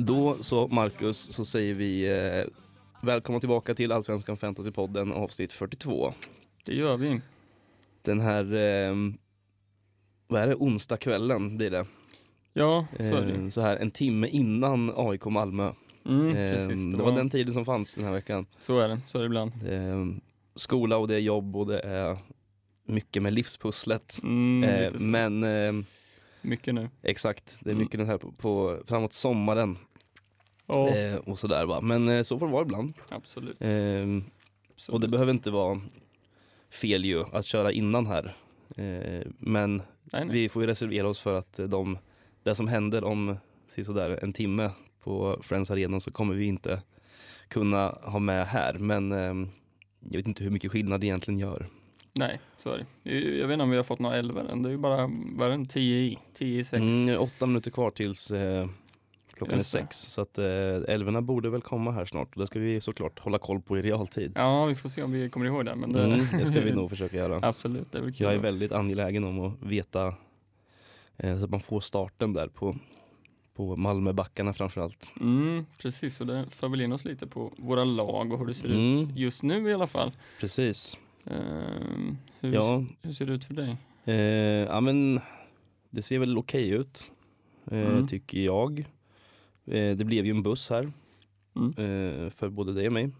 Då så Marcus så säger vi eh, välkomna tillbaka till Allsvenskan Fantasypodden avsnitt 42. Det gör vi. Den här, eh, vad är det, onsdagskvällen blir det. Ja, så är det. Eh, så här en timme innan AIK Malmö. Mm, Eh, precis. det var den tiden som fanns den här veckan. Så är det, så är det ibland. Är skola och det är jobb och det är mycket med livspusslet. Mm, Eh, så. men Mycket nu. exakt, det är Mm. mycket den här på, på framåt sommaren Ja, eh, och sådär va. Men eh, så får det vara ibland. absolut. Eh, och absolut. det behöver inte vara fel ju att köra innan här. Eh, men nej, nej. vi får ju reservera oss för att de, det som händer om sådär en timme på Friends Arena så kommer vi inte kunna ha med här. Men eh, jag vet inte hur mycket skillnad det egentligen gör. nej, så är det. Det Jag vet inte om vi har fått några elva än. Det är ju bara, vad är den, 10 i? 10 i 6. Mm, åtta minuter kvar tills eh, klockan Just är det. sex. Så att eh, älvorna borde väl komma här snart. Och det ska vi såklart hålla koll på i realtid. Ja, vi får se om vi kommer ihåg det. Men det, Mm, det ska vi nog försöka göra. Absolut, det är kul. Jag är väldigt angelägen om att veta eh, så att man får starten där på, på Malmöbackarna framförallt. Mm, precis, och det för väl in oss lite på våra lag och hur det ser Mm. ut just nu i alla fall. Precis. Ehm, hur, Ja, hur ser det ut för dig? eh, ja men det ser väl okej ut. Eh, Mm. Tycker jag. Eh, det blev ju en buss här. Mm. Eh, för både dig och mig.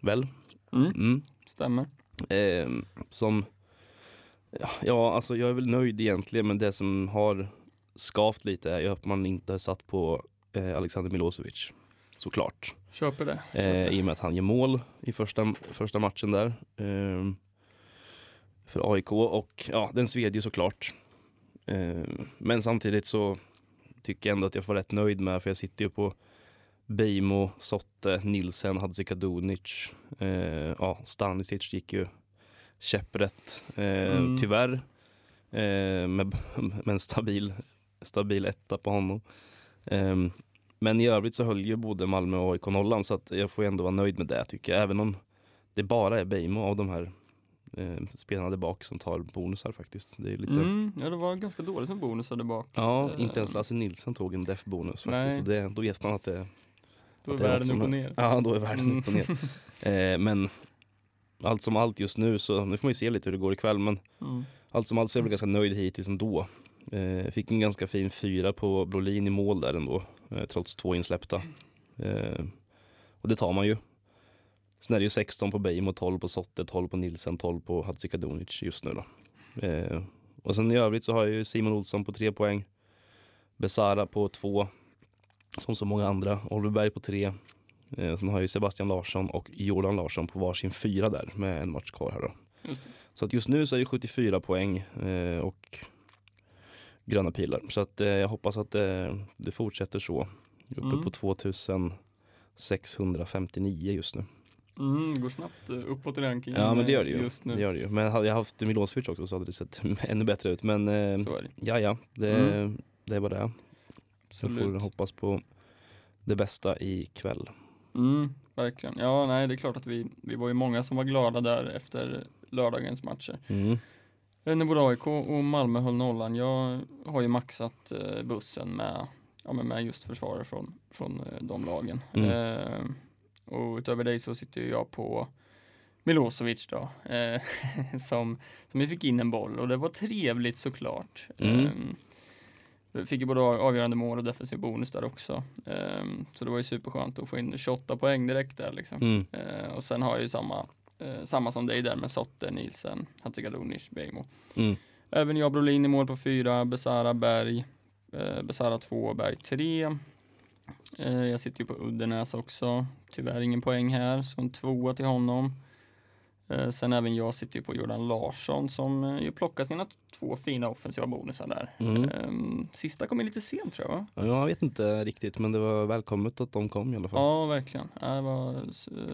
Väl? Mm, Mm. stämmer. Eh, som, ja, alltså jag är väl nöjd egentligen men det som har skavt lite är ju att man inte har satt på Alexander Milosevic. Såklart. Köper det. Eh, Köper. I och med att han gör mål i första, första matchen där. Eh, för AIK och ja, den sved ju såklart. Eh, men samtidigt så tycker jag ändå att jag får rätt nöjd med för jag sitter ju på Beijmo, Sotte, Nilsen, Hadzikadunic. Eh, ja, Stanisic gick ju käpprätt. Eh, Mm. Tyvärr. Eh, med, med en stabil, stabil etta på honom. Eh, men i övrigt så höll ju både Malmö och AIK nollan så att jag får ju ändå vara nöjd med det tycker jag. Även om det bara är Beijmo av de här eh, spelarna där bak som tar bonusar faktiskt. Det är lite... Mm, ja, det var ganska dåligt med bonusar där bak. Ja, Eh, inte ens Lasse Nilsson tog en def bonus faktiskt. Så det, då vet man att det, Då är världen upp och ner. Ja, då är världen Mm. upp och ner. Eh, men allt som allt just nu så, nu får man ju se lite hur det går ikväll men Mm. allt som allt så är jag väl ganska nöjd hittills ändå. Eh, fick en ganska fin fyra på Brolin i mål där ändå, eh, trots två insläppta. Eh, och det tar man ju. Sen är det ju 16 på Beijmo, 12 på Sotte, 12 på Nilsen, 12 på Hadzikadunic just nu då. Eh, och sen i övrigt så har jag ju Simon Olsson på tre poäng. Besara på två, som så många andra. Oliver Berg på tre. Eh, sen har jag ju Sebastian Larsson och Jordan Larsson på varsin fyra där med en match kvar här då. Så att just nu så är det 74 poäng eh, och gröna pilar. Så att eh, jag hoppas att eh, det fortsätter så. Uppe Mm. på 2659 just nu. Mm, går snabbt eh, uppåt i rankingen Ja men det gör det eh, ju. just nu. Det gör det ju. Men hade jag haft Milosevic också så hade det sett ännu bättre ut. Men eh, Så är det. ja ja, det, Mm. det är vad det är. Så får vi hoppas på det bästa ikväll. Mm, verkligen. Ja, nej, det är klart att vi, vi var ju många som var glada där efter lördagens matcher. Mm. Eh, När både AIK och Malmö höll nollan. Jag har ju maxat eh, bussen med, ja, med just försvarare från, från eh, de lagen. Mm. Eh, och utöver dig så sitter jag på Milosevic då, eh, som, som vi fick in en boll och det var trevligt såklart. Mm. Eh, fick ju både avgörande mål och defensiv bonus där också. Eh, så det var ju superskönt att få in 28 poäng direkt där liksom. Mm. Eh, och sen har jag ju samma, eh, samma som dig där med Sotte, Nielsen, Hatsigalunic, Beijmo. Mm. Även jag Brolin i mål på fyra, Besara Berg, eh, Besara 2, Berg 3, jag sitter ju på Uddenäs också, tyvärr ingen poäng här, så en tvåa till honom. Eh, sen även jag sitter ju på Jordan Larsson som eh, ju plockat sina två fina offensiva bonusar där. Mm. Eh, sista kom in lite sent tror jag va? Ja, Jag vet inte riktigt men det var välkommet att de kom i alla fall. Ja, verkligen. Det var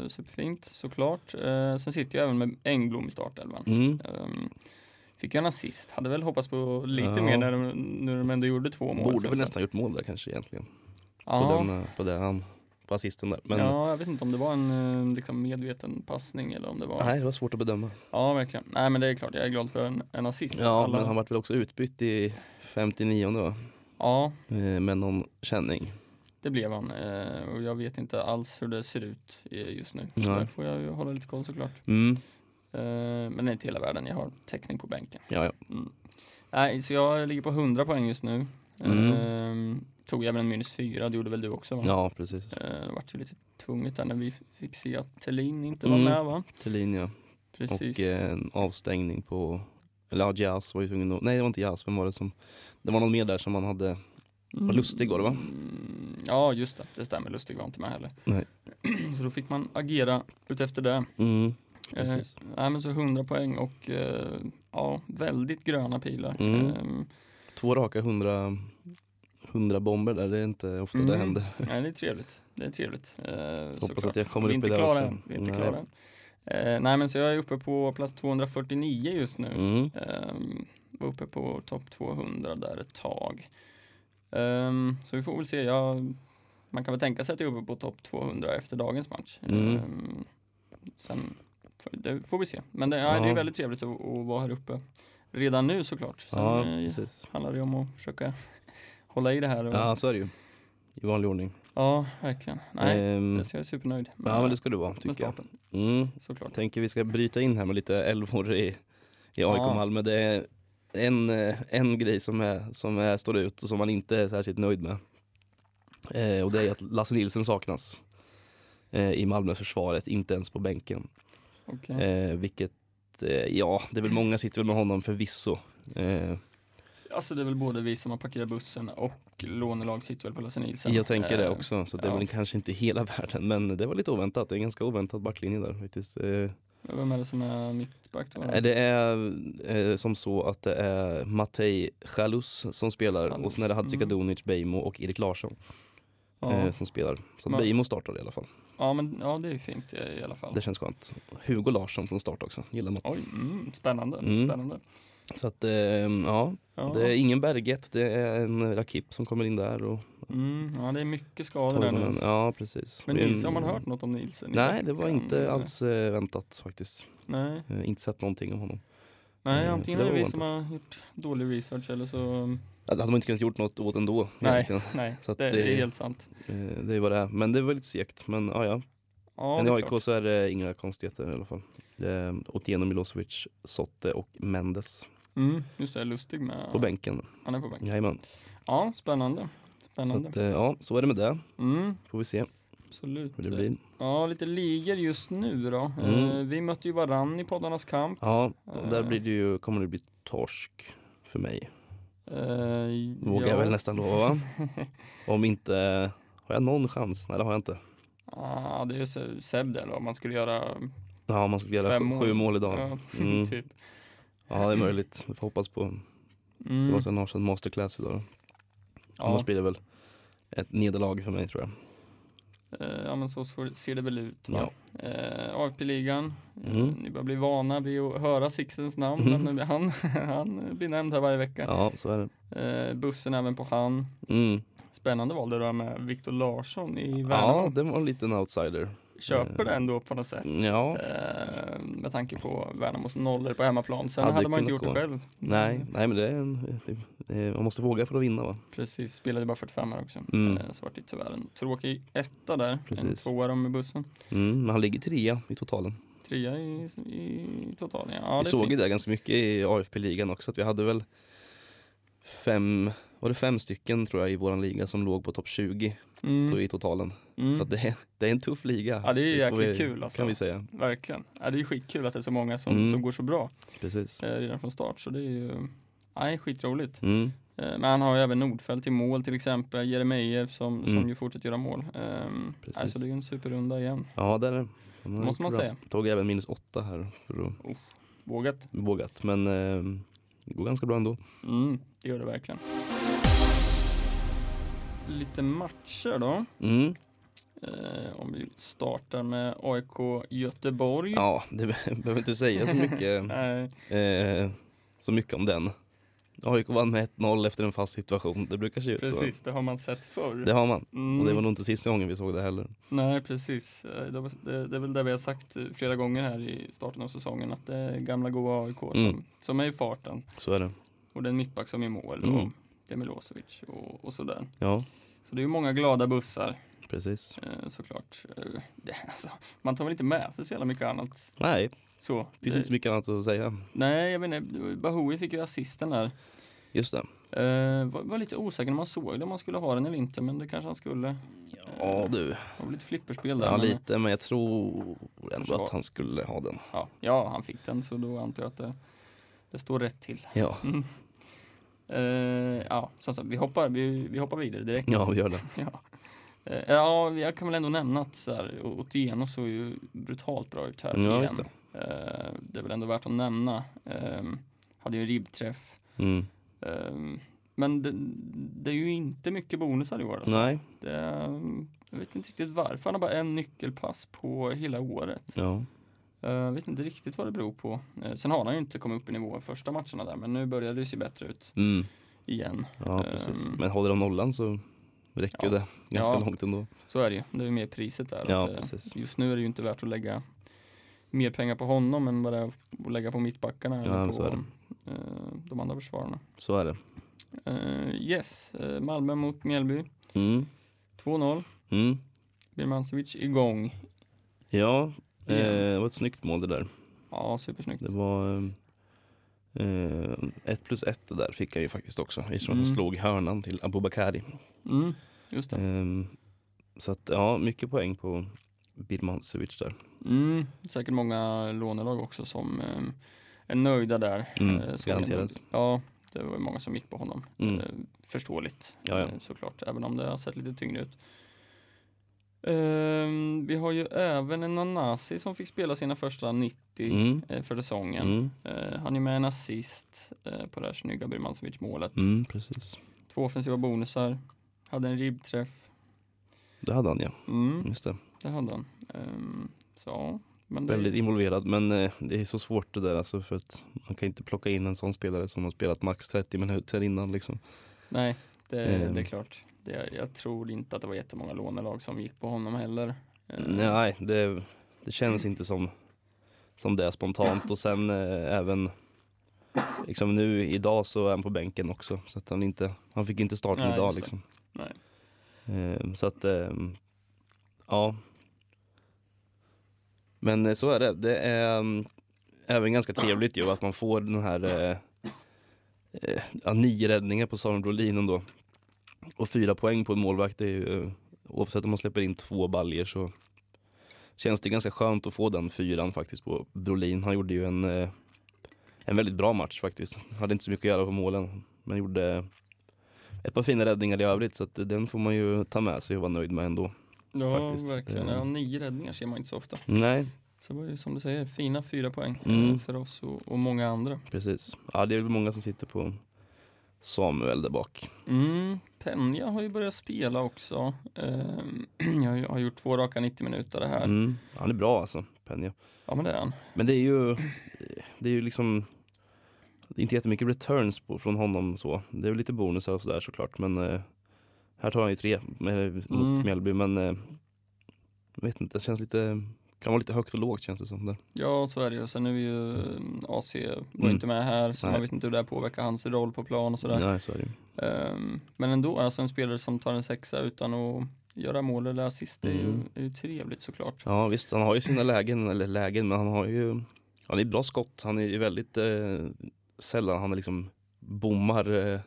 superfint såklart. Eh, sen sitter jag även med Engblom i startelvan. Mm. Um, fick en assist. Hade väl hoppats på lite Ja. mer när de, när de ändå gjorde två mål. Borde väl nästan gjort mål där kanske egentligen. På, Ja, den, eh, på det han på assisten där. Men Ja, jag vet inte om det var en eh, liksom medveten passning eller om det var nej, det var svårt att bedöma. Ja, verkligen. Nej, men det är klart, jag är glad för en, en assist. Ja, Alla- men han vart väl också utbytt i 59 va? Ja, Eh, med någon känning. det blev han. Eh, och jag vet inte alls hur det ser ut just nu. Så Nej. där får jag ju hålla lite koll såklart. Mm. Men det är inte hela världen, jag har täckning på bänken. Ja, ja. Mm. Nej, så jag ligger på 100 poäng just nu. Mm. Eh, tog även en minus 4, det gjorde väl du också va? ja precis. Eh, det vart ju lite tvunget där när vi fick se att Thelin inte var Mm. med va? Thelin ja. Precis. Och eh, en avstängning på, eller ja, Jazz var ju tvungen att, nej det var inte Jazz, vem var det som, det var någon mer där som man hade, var Lustig var det, va? Mm, ja just det, det stämmer. Lustig var inte med heller. Nej. Så då fick man agera utefter det. mm, Eh, nej, men så 100 poäng och eh, ja, väldigt gröna pilar. Mm. Ehm, två raka hundra, hundra bomber där, det är inte ofta det Mm. händer. nej, det är trevligt. Det är trevligt. Eh, Hoppas såklart. att jag kommer upp i det också. Vi är inte klara än. Eh, nej, men så jag är uppe på plats 249 just nu. Mm. Ehm, var uppe på topp 200 där ett tag. Ehm, så vi får väl se. Jag, man kan väl tänka sig att jag är uppe på topp 200 efter dagens match. Mm. Ehm, sen får- det får vi se. Men det, ja. det är Ja. väldigt trevligt att, att vara här uppe redan nu såklart. Sen Ja, precis. handlar det om att försöka hålla i det här. Och, Ja, så är det ju. I vanlig ordning. ja verkligen. Nej, Ehm, jag är supernöjd med, ja men det ska du vara tycker jag. Mm. Såklart. Tänker vi ska bryta in här med lite älvor i, i Ja. AIK Malmö. Det är en, eh, en grej som, är, som är, står ut och som man inte är särskilt nöjd med. Eh, och det är att Lasse Nilsson saknas eh, i Malmöförsvaret, inte ens på bänken. Okej. Eh, vilket, eh, ja, det är väl många sitter väl med honom förvisso. Eh, Alltså det är väl både vi som har parkerat bussen och lånelag sitter väl på Lasse Nilsson. jag tänker det Eh, också, så det är ja. väl kanske inte hela världen, men det var lite oväntat. Det är en ganska oväntad backlinje där faktiskt. Eh, Vem är det som är mittback då? Det är eh, som så att det är Matej Chalus som spelar Chalus, och sen är det Hadzikadunic, Beijmo och Erik Larsson ja. eh, som spelar. Så att Beijmo startar i alla fall. ja, men ja, det är fint eh, i alla fall. Det känns skönt. Hugo Larsson från start också, gillar man. Oj, mm, spännande. Mm. spännande. Så att eh, ja, Ja. det är ingen Berget, det är en Rakip som kommer in där och Mm, ja, det är mycket skador där nu. Ja, precis. Men Nilsson, har man hört något om Nilsson? i Nej, det var inte alls väntat faktiskt. Nej, inte sett någonting om honom. nej antingen är det vi som har gjort dålig research eller så hade man inte kunnat gjort något åt ändå. Nej. egentligen. Nej, Så det, det- är helt sant. Eh, Det är vad det är. Men det var lite segt. Men ja, ja. Ja, Men i är AIK så är det inga konstigheter i alla fall. Är Otieno Milosevic, Sotte och Mendes Mm, just det, Lustig med. på bänken. Han är på bänken. Jajamän. Ja, spännande. Så Spännande. att, eh, ja, så är det med det. Mm, Får vi se absolut. hur det blir. Ja, lite ligor just nu då. Mm. Eh, vi mötte ju varann i poddarnas kamp. Ja, och där blir det ju, kommer det bli torsk för mig. Eh, Vågar ja. jag väl nästan lova. Om inte, har jag någon chans? Nej det har jag inte. Ja, det är ju Se- Seb eller om man skulle göra Ja, man skulle göra Fem sju, mål. mål idag. ja, Mm. typ. Ja, det är möjligt. Vi får hoppas på. Mm. Sebastian Larsson masterclass idag. Annars Ja, blir det väl ett nederlag för mig tror jag. Eh, ja, men så ser det väl ut. Va? Ja. Eh, AFP-ligan, eh, Mm. ni börjar bli vana vid att höra Sixtens namn, Mm. men han, han blir nämnd här varje vecka. Ja, så är det. Eh, bussen även på han. Mm. Spännande val det där med Viktor Larsson i Värnamo. Ja, det var en liten outsider. Köper det ändå på något sätt. Ja, Eh, med tanke på Värnamos nollor på hemmaplan. Sen Hade hade man inte gjort det gå. själv. nej, nej men det är en, man måste våga för att vinna va. Precis, spelade bara 45 här också. Mm. Eh, så vart det tyvärr en tråkig etta där. En Precis. tvåa då med bussen. Mm, men han ligger trea i totalen. Trea i, i totalen. Ja, vi det såg ju det ganska mycket i AFP-ligan också, att vi hade väl fem, var det fem stycken tror jag i våran liga som låg på topp 20 då Mm. i totalen. Mm. Så det, är, det är en tuff liga. Ja, det är jäkligt vi, kul alltså. Kan vi säga. Verkligen. Ja, det är skitkul att det är så många som, Mm. som går så bra Precis. eh, redan från start. Så det är ju nej, skitroligt. Mm. Eh, men han har ju även Nordfeldt i mål till exempel. Jeremejeff som, som Mm. ju fortsätter göra mål. Um, Precis. alltså det är ju en superrunda igen. Ja, det är det. Har Måste man bra. säga. Tog även minus åtta här för att Vågat. vågat. Men eh, det går ganska bra ändå. Mm, det gör det verkligen. Lite matcher då. Mm. Eh, om vi startar med AIK Göteborg. Ja, det be- behöver inte säga så mycket, eh, så mycket om den. AIK vann med 1-0 efter en fast situation. Det brukar se ut Precis, det har man sett förr. så. Det har man. Mm. Och det var nog inte sista gången vi såg det heller. Nej, precis. Eh, Det, det, är väl det vi har sagt flera gånger här i starten av säsongen, att det är gamla goa AIK som, Mm. som är i farten. Så är det. Och det är en mittback som är i mål Mm. Det är Milosevic och, och sådär. Ja, Så det är ju många glada bussar precis. eh, såklart. Eh, Det, alltså, man tar väl inte med sig så jävla mycket annat Nej, så. det finns inte så mycket annat att säga. Nej, jag inte. Bahoui fick ju assisten där. Just det. Eh, var, var lite osäker när man såg det om man skulle ha den eller inte, men det kanske han skulle. Ja du. Det var lite flipperspel där. Ja men- lite, men jag tror ändå att han skulle ha den. Ja, ja, han fick den så då antar jag att det, det står rätt till. Ja, Mm. Eh, ja, som sagt, vi hoppar, vi, vi hoppar vidare direkt. ja vi gör det. ja. Eh, ja, jag kan väl ändå nämna att så här, Otieno såg ju brutalt bra ut här. Ja, igen. just det. Eh, det är väl ändå värt att nämna. Eh, hade ju en ribbträff. Mm. Eh, men det, det är ju inte mycket bonusar i år. Alltså. Nej, Det, jag vet inte riktigt varför. Han har bara en nyckelpass på hela året. ja. Eh, Jag vet inte riktigt vad det beror på. Eh, Sen har han ju inte kommit upp i nivå första matcherna där, men nu börjar det se bättre ut Mm. igen. Ja, precis. Ehm. Men håller de nollan så räcker ju Ja. det ganska Ja. långt ändå. Så är det ju. Det är ju mer priset där. Ja, eh, precis. Just nu är det ju inte värt att lägga mer pengar på honom än vad det är att lägga på mittbackarna Ja, eller på eh, de andra försvararna. Så är det. Eh, yes, eh, Malmö mot Mjällby. Mm. 2-0. Mm. Birmancevic igång. Ja, eh. Det var ett snyggt mål det där. Ja, supersnyggt. Det var eh, ett plus ett där fick jag ju faktiskt också. Eftersom Mm. han slog hörnan till Abubakari. Mm, just det. Ehm, så att ja, mycket poäng på Birmancevic där. Mm, säkert många lånelag också som eh, är nöjda där. Mm, Eh, som garanterat. Ja, det var ju många som gick på honom. Mm. Eh, förståeligt Ja, ja. eh, såklart, även om det har sett lite tyngre ut. Ehm, vi har ju även en Nanasi som fick spela sina första 90 Mm. eh, för säsongen. Mm. Eh, han är med en assist eh, på det här snygga Birmancevic målet. Mm, precis. Två offensiva bonusar. Hade en ribbträff. Det hade han ja, Mm, just det. det hade han. Ehm, så, men det, Väldigt involverad men eh, det är så svårt det där alltså för att man kan inte plocka in en sån spelare som har spelat max 30 minuter innan liksom. Nej, det, Ehm. det är klart. Det, jag tror inte att det var jättemånga lånelag som gick på honom heller. Ehm, Nej, det, det känns inte som, som det är spontant och sen eh, även liksom nu idag så är han på bänken också så att han inte, han fick inte starten Nej, idag liksom. Nej. Eh, så att eh, ja. Men eh, så är det. Det är mm, även ganska trevligt ju att man får den här eh, eh, ja, nio räddningar på Samuel Brolin ändå. Och fyra poäng på en målvakt, det är ju, eh, oavsett om man släpper in två baljer så känns det ganska skönt att få den fyran faktiskt på Brolin. Han gjorde ju en, eh, en väldigt bra match faktiskt. Hade inte så mycket att göra på målen, men gjorde ett par fina räddningar i övrigt så att den får man ju ta med sig och vara nöjd med ändå. Ja, faktiskt. verkligen. Ehm. Ja, nio räddningar ser man inte så ofta. Nej, Så det var ju som du säger, fina fyra poäng Mm. eh, för oss och, och många andra. precis. Ja, det är väl många som sitter på Samuel där bak. Mm, Penja har ju börjat spela också. Ehm, jag har gjort två raka 90 minuter det här. Mm. Han är bra alltså, Penja. Ja, men det är han. Men det är ju, det är ju liksom det är inte jättemycket returns på, från honom så. Det är väl lite bonusar och sådär såklart men eh, här tar han ju tre med, mot Mm. Mjällby men eh, jag vet inte, det känns lite, kan vara lite högt och lågt känns det som där. Ja, så är det ju. Sen är vi ju eh, AC var Mm. inte med här, så Nej. man vet inte hur det här påverkar hans roll på plan och sådär. Nej så är det. Ehm, men ändå, alltså en spelare som tar en sexa utan att göra mål eller assist är, ju, Mm. är ju trevligt såklart. Ja visst, han har ju sina lägen, eller lägen, men han har ju Han är bra skott, han är ju väldigt eh, sällan han liksom bommar eh,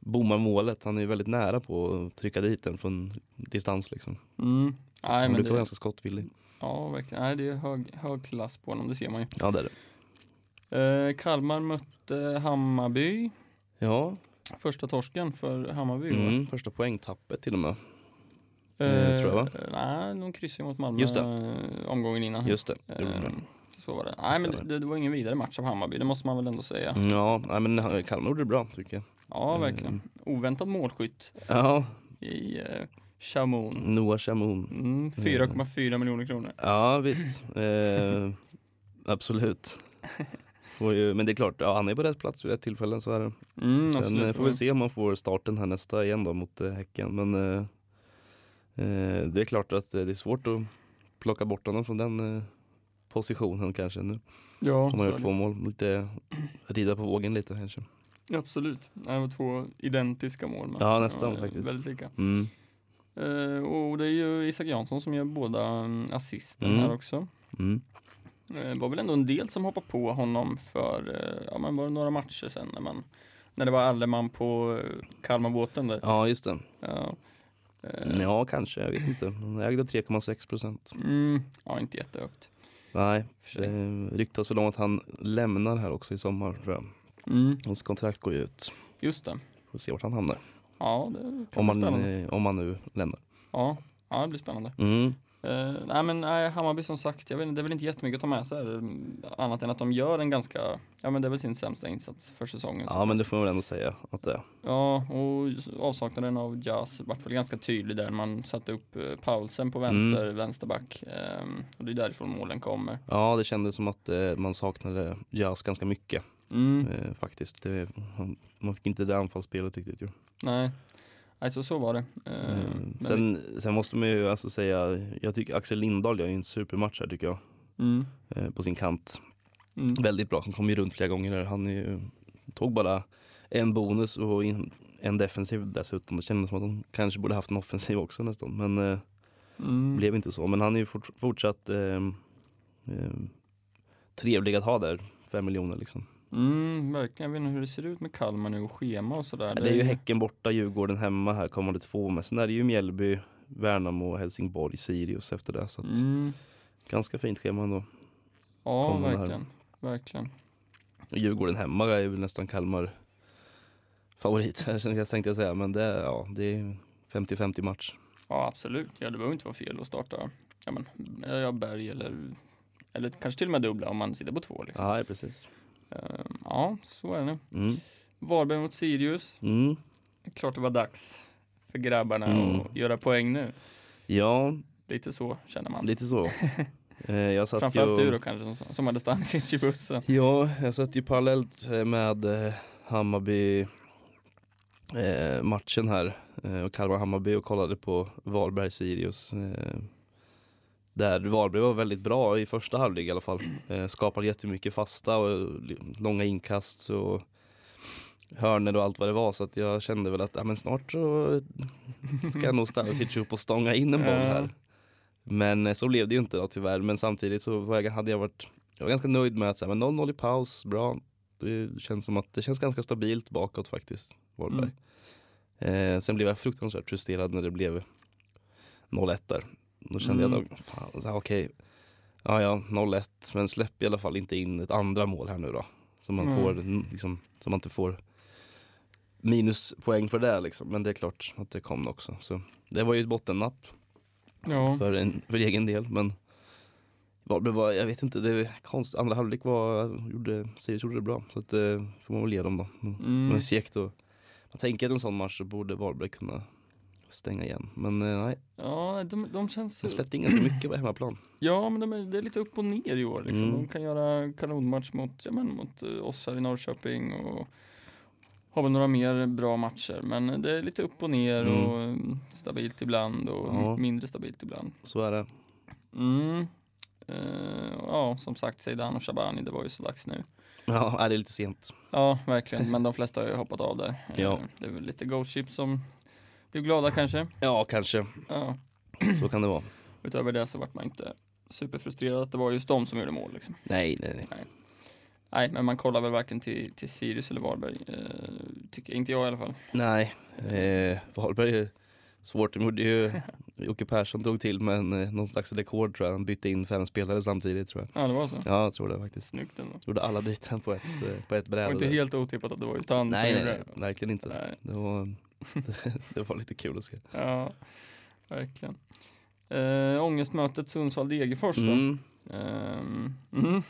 Bommar målet, han är ju väldigt nära på att trycka dit den från distans liksom. Mm. Nej, han men brukar vara det, ganska skottvillig. Ja, verkligen. Nej, det är hög, hög klass på honom, det ser man ju. Ja det är det. Eh, Kalmar mötte Hammarby. Ja, Första torsken för Hammarby. va? mm, första poängtappet till och med. Eh, tror jag, va? Nej, de kryssade mot Malmö Just det. eh, omgången innan. Just det, det. Eh, så var det. Nej, men det, det var ingen vidare match av Hammarby, det måste man väl ändå säga. Mm, Ja, nej, men Kalmar gjorde det bra tycker jag. Ja, verkligen. Oväntad målskytt Ja, i eh, Chamoun. Noah Chamoun. Mm, 4,4 miljoner kronor. Ja visst, eh, absolut. Ju, men det är klart, ja, han är på rätt plats vid rätt tillfällen så är det. Mm, Sen absolut. eh, får vi se om man får starten här nästa igen då mot eh, Häcken. Men eh, eh, det är klart att eh, det är svårt att plocka bort honom från den positionen kanske nu. Ja, Om man är gjort två mål, lite rida på vågen lite kanske. Absolut. Det var två identiska mål. men- Ja, nästan faktiskt. Väldigt lika. Mm. Eh, och det är ju Isak Jansson som gör båda mm, assisten Mm. här också. Mm. Det var väl ändå en del som hoppade på honom för, eh, ja men var det några matcher sen när man när det var Alleman på Kalmarbåten där. Ja, just det. Ja. Ja, kanske. Jag vet inte. Han ägde 3,6 procent. Mm, ja, inte jättehögt. Nej, det ryktas väl om att han lämnar här också i sommar tror jag. Mm, Hans kontrakt går ju ut. just det. Får se vart han hamnar. Ja, det Om man, spännande. eh, om man nu lämnar. Ja, ja, det blir spännande. Mm. Eh, nej men nej, Hammarby som sagt, jag vet, inte, det är väl inte jättemycket att ta med sig här, mm, annat än att de gör en ganska, ja men det är väl sin sämsta insats för säsongen. Ja, men det får man väl ändå säga att det är. Ja, och avsaknaden av Jazz vart väl ganska tydlig där man satte upp eh, Paulsen på vänster, Mm. vänsterback. ehm, och det är därifrån målen kommer. Ja, det kändes som att eh, man saknade Jas ganska mycket Mm, eh, faktiskt. Det, man fick inte det anfallsspelet riktigt ju. nej. Nej, så, var det. Eh, men sen, sen måste man ju alltså säga, jag tycker Axel Lindahl gör ju en supermatch här tycker jag. mm, Eh, på sin kant. mm, Väldigt bra, han kom ju runt flera gånger där. Han ju, tog bara en bonus och in, en defensiv dessutom. Det kändes som att han kanske borde haft en offensiv också nästan. Men eh, mm. blev inte så. Men han är ju fort, fortsatt eh, eh, trevlig att ha där. Fem miljoner liksom. Mm, verkligen. Jag vet inte hur det ser ut med Kalmar nu och schema och sådär. Ja, det är ju Häcken borta, Djurgården hemma här kommande två. Men sen är det ju Mjällby, Värnamo, Helsingborg, Sirius efter det. Så Mm, ganska fint schema ändå. ja, kommande här. verkligen. Verkligen. Och Djurgården hemma är väl nästan Kalmar favorit här jag tänkte jag säga. Men det, är- ja, det är 50-50 match. Ja, absolut. Ja, det behöver inte vara fel att starta ja, men, ja, Berg eller, eller kanske till och med dubbla om man sitter på två. Liksom. Ja, precis. Ehm, ja, så är det. Mm. Varberg mot Sirius. Mm. Klart det var dags för grabbarna Mm. att göra poäng nu. Ja, Lite så känner man. lite så. Eh, jag satt Framförallt ju, du då kanske som, som hade stannat i bussen. Ja, jag satt ju parallellt eh, med eh, Hammarby matchen här och Kalmar-Hammarby och kollade på Varberg-Sirius. Där Varberg var väldigt bra i första halvlek i alla fall. Eh, skapade jättemycket fasta och långa inkast och hörnor och allt vad det var så att jag kände väl att ja, men snart så ska nog Stanisic upp och stånga in en boll här. Men eh, så blev det ju inte då tyvärr. Men samtidigt så var jag, hade jag varit jag var ganska nöjd med att säga, men 0-0 i paus, bra. Det känns som att det känns ganska stabilt bakåt faktiskt, Varberg. Eh, sen blev jag fruktansvärt frustrerad när det blev 0-1 där. Då kände Mm. jag, fan, så här, okej, ja ja, 0-1, men släpp i alla fall inte in ett andra mål här nu då. Så man, Mm. får, liksom, så man inte får minuspoäng för det liksom. Men det är klart att det kom också. Så det var ju ett bottennapp Ja, för, en, för egen del. Men Varberg var, jag vet inte, det är konstigt. Andra halvlek var, gjorde, Sirius gjorde det bra. Så att, det får man väl ge dem då. Mm. men segt och man tänker att en sån match så borde Varberg kunna stänga igen. Men eh, nej, ja de, de känns... de släppte in ganska mycket på hemmaplan. Ja, men de är, det är lite upp och ner i år. Liksom. Mm. De kan göra kanonmatch mot, ja, men, mot eh, oss här i Norrköping och har väl några mer bra matcher. Men det är lite upp och ner Mm. och mm, stabilt ibland och Ja. mindre stabilt ibland. Så är det. Mm. Eh, ja, som sagt, Zeidan och Shabani, det var ju så dags nu. Ja, det är lite sent. Ja, verkligen. Men de flesta har ju hoppat av där. Eh, Ja. Det är väl lite Ghost Ship som blir glada kanske. Ja, kanske. Ja. Så kan det vara. Utöver det så vart man inte superfrustrerad att det var just de som gjorde mål. Liksom. Nej, nej, nej. Nej, men man kollar väl varken till, till Sirius eller Varberg. Eh, tycker inte jag i alla fall. Nej, eh, Varberg är svårt. De gjorde ju, Jocke Persson drog till med en, eh, någon slags rekord tror jag. Han bytte in fem spelare samtidigt tror jag. Ja, det var så. Ja, jag tror det faktiskt. Snyggt ändå. Gjorde alla byten på ett, eh, på ett Det bräde. var inte helt otippat att det var just han nej, som nej, gjorde nej, verkligen inte. Nej. Det var, det var lite kul att se. Ja, verkligen. Eh, ångestmötet Sundsvall-Degerfors då. Mm. Ehm, mm.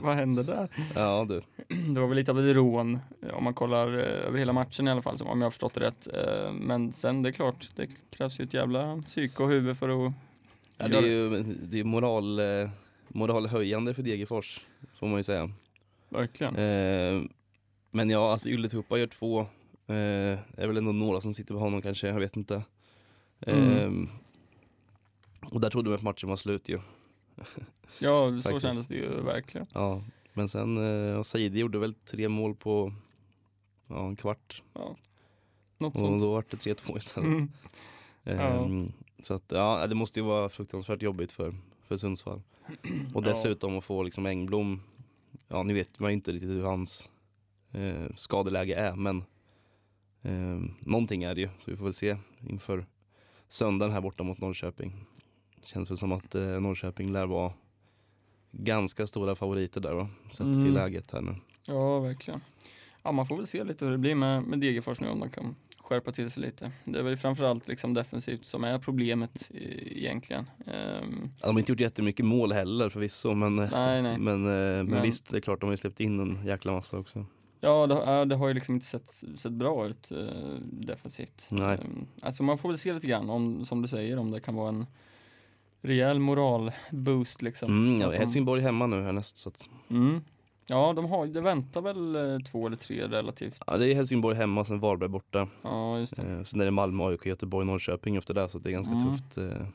Vad hände där? Ja du. Det var väl lite av ett rån eh, om man kollar eh, över hela matchen i alla fall, om jag har förstått det rätt. Men sen det är klart, det krävs ju ett jävla psyke och huvud för att Ja, det är ju det är moral, moralhöjande för Degerfors, får man ju säga. verkligen. Men ja, alltså Ylätupa gör två. Eh, är väl ändå några som sitter på honom kanske, jag vet inte. Mm. Och där trodde man att matchen var slut ju. Ja, så faktiskt. kändes det ju verkligen. Ja, men sen, eh, och Saidi gjorde väl tre mål på ja, en kvart. Ja. Något Och sånt. då var det 3-2 istället. Mm. Ehm, Så att ja, det måste ju vara fruktansvärt jobbigt för, för Sundsvall. Och Ja. dessutom att få liksom Engblom, ja nu vet man ju inte riktigt hur hans eh, skadeläge är men eh, någonting är det ju. Så vi får väl se inför söndagen här borta mot Norrköping. Känns väl som att eh, Norrköping lär vara ganska stora favoriter där va, sett Mm. till läget här nu. Ja, verkligen. Ja, man får väl se lite hur det blir med, med Degerfors nu om de kan skärpa till sig lite. Det är väl framförallt liksom defensivt som är problemet i, egentligen. Ehm, Ja, De har inte gjort jättemycket mål heller förvisso men, nej, nej. men, eh, men, Men- visst det är klart de har ju släppt in en jäkla massa också. Ja, det, det har ju liksom inte sett, sett bra ut eh, defensivt. Nej. Ehm, alltså man får väl se lite grann om, som du säger, om det kan vara en rejäl moralboost liksom. Mm, ja, de- Helsingborg hemma nu härnäst så att, Mm. Ja, de har, det väntar väl eh, två eller tre relativt. ja, det är Helsingborg hemma sen Varberg borta. Ja, just det. Eh, sen är det Malmö, AIK, Göteborg, Norrköping efter det så det är ganska Mm. tufft eh,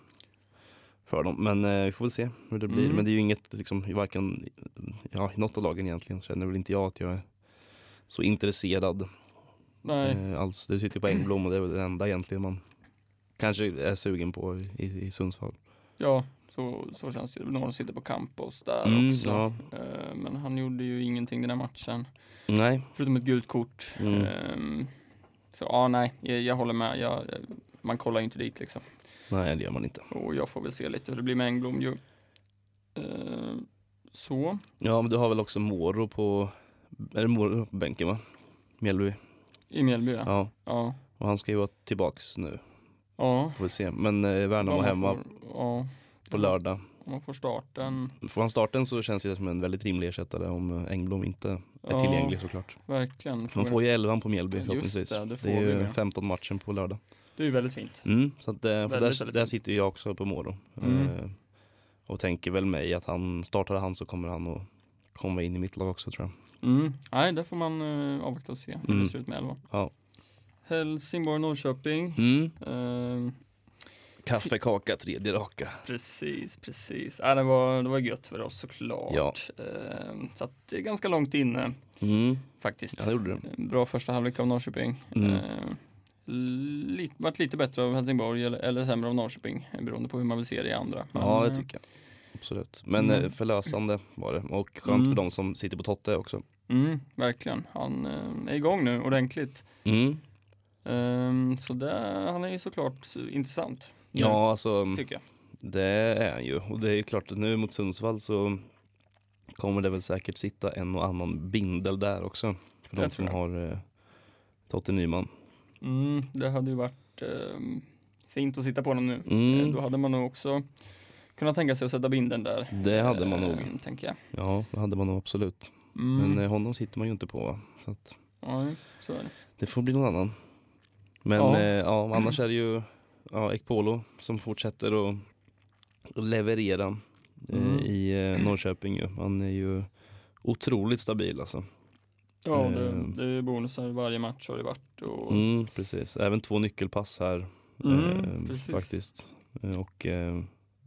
för dem. Men eh, vi får väl se hur det blir. Mm. Men det är ju inget, liksom, varken, ja, i något av lagen egentligen känner väl inte jag att jag är så intresserad Nej, eh, alls. Du sitter på Engblom och det är väl det enda egentligen man kanske är sugen på i, i Sundsvall. ja, så, så känns det. Någon sitter på Campos där Mm, också. ja. Eh, men han gjorde ju ingenting den här matchen. Nej, Förutom ett gult kort. Mm. Ehm, så ja, nej, jag, jag håller med. Jag, man kollar ju inte dit liksom. nej det gör man inte. Och jag får väl se lite hur det blir med Engblom ju. Ehm, så. Ja men du har väl också Moro på, är det Moro på bänken va? Mjällby? I Mjällby ja. Ja, Ja. och han ska ju vara tillbaks nu. ja. Får vi se. Men eh, Värnamo man hemma Får, ja. på lördag. Om man får starten. Får han starten så känns det som en väldigt rimlig ersättare om eh, Engblom inte är Ja. tillgänglig såklart. Verkligen. Man får ju 11 på Mjällby förhoppningsvis. det, det får är vi ju med. 15 matchen på lördag. Det är ju väldigt fint. Mm, så att, eh, Väldigt, där, väldigt där sitter jag också på Moro. Mm. Eh, och tänker väl mig att han, startar han så kommer han att komma in i mitt lag också tror jag. Mm. Nej, där får man uh, avvakta och se hur Mm. det ser ut med elva. Ja. Helsingborg, Norrköping. Mm. Ehm, Kaffe, kaka, tredje raka. precis, precis. Ja, det, var, det var gött för oss såklart. Ja. Ehm, så att det är ganska långt inne Mm. faktiskt. Ja, det gjorde det. Bra första halvlek av Norrköping. Mm. Ehm, lite, varit lite bättre av Helsingborg eller, eller sämre av Norrköping beroende på hur man vill se det i andra. Ja, det tycker jag. Absolut. Men Mm. eh, förlösande var det. Och skönt Mm. för de som sitter på Totte också. Mm, verkligen. Han eh, är igång nu ordentligt. Mm. Ehm, så det, han är ju såklart intressant. Ja, alltså Tycker jag. det är han ju. Och det är ju klart att nu mot Sundsvall så kommer det väl säkert sitta en och annan bindel där också. För de som tror har eh, Totte Nyman. Mm, det hade ju varit ehm, fint att sitta på honom nu. Mm. Eh, Då hade man nog också kunnat tänka sig att sätta binden där. Det hade man nog. ehm, Tänker jag. Ja, det hade man nog absolut. Mm. Men eh, honom sitter man ju inte på. Så att Nej, så är det. det får bli någon annan. Men Ja. eh, ja annars är det ju ja, Ekpolo som fortsätter att leverera eh, Mm. i eh, Norrköping. Ju. Han är ju otroligt stabil alltså. Ja, det, det är bonusar varje match har det varit. Och, Mm, precis, även två nyckelpass här Mm, eh, precis. faktiskt. Eh, Och, eh,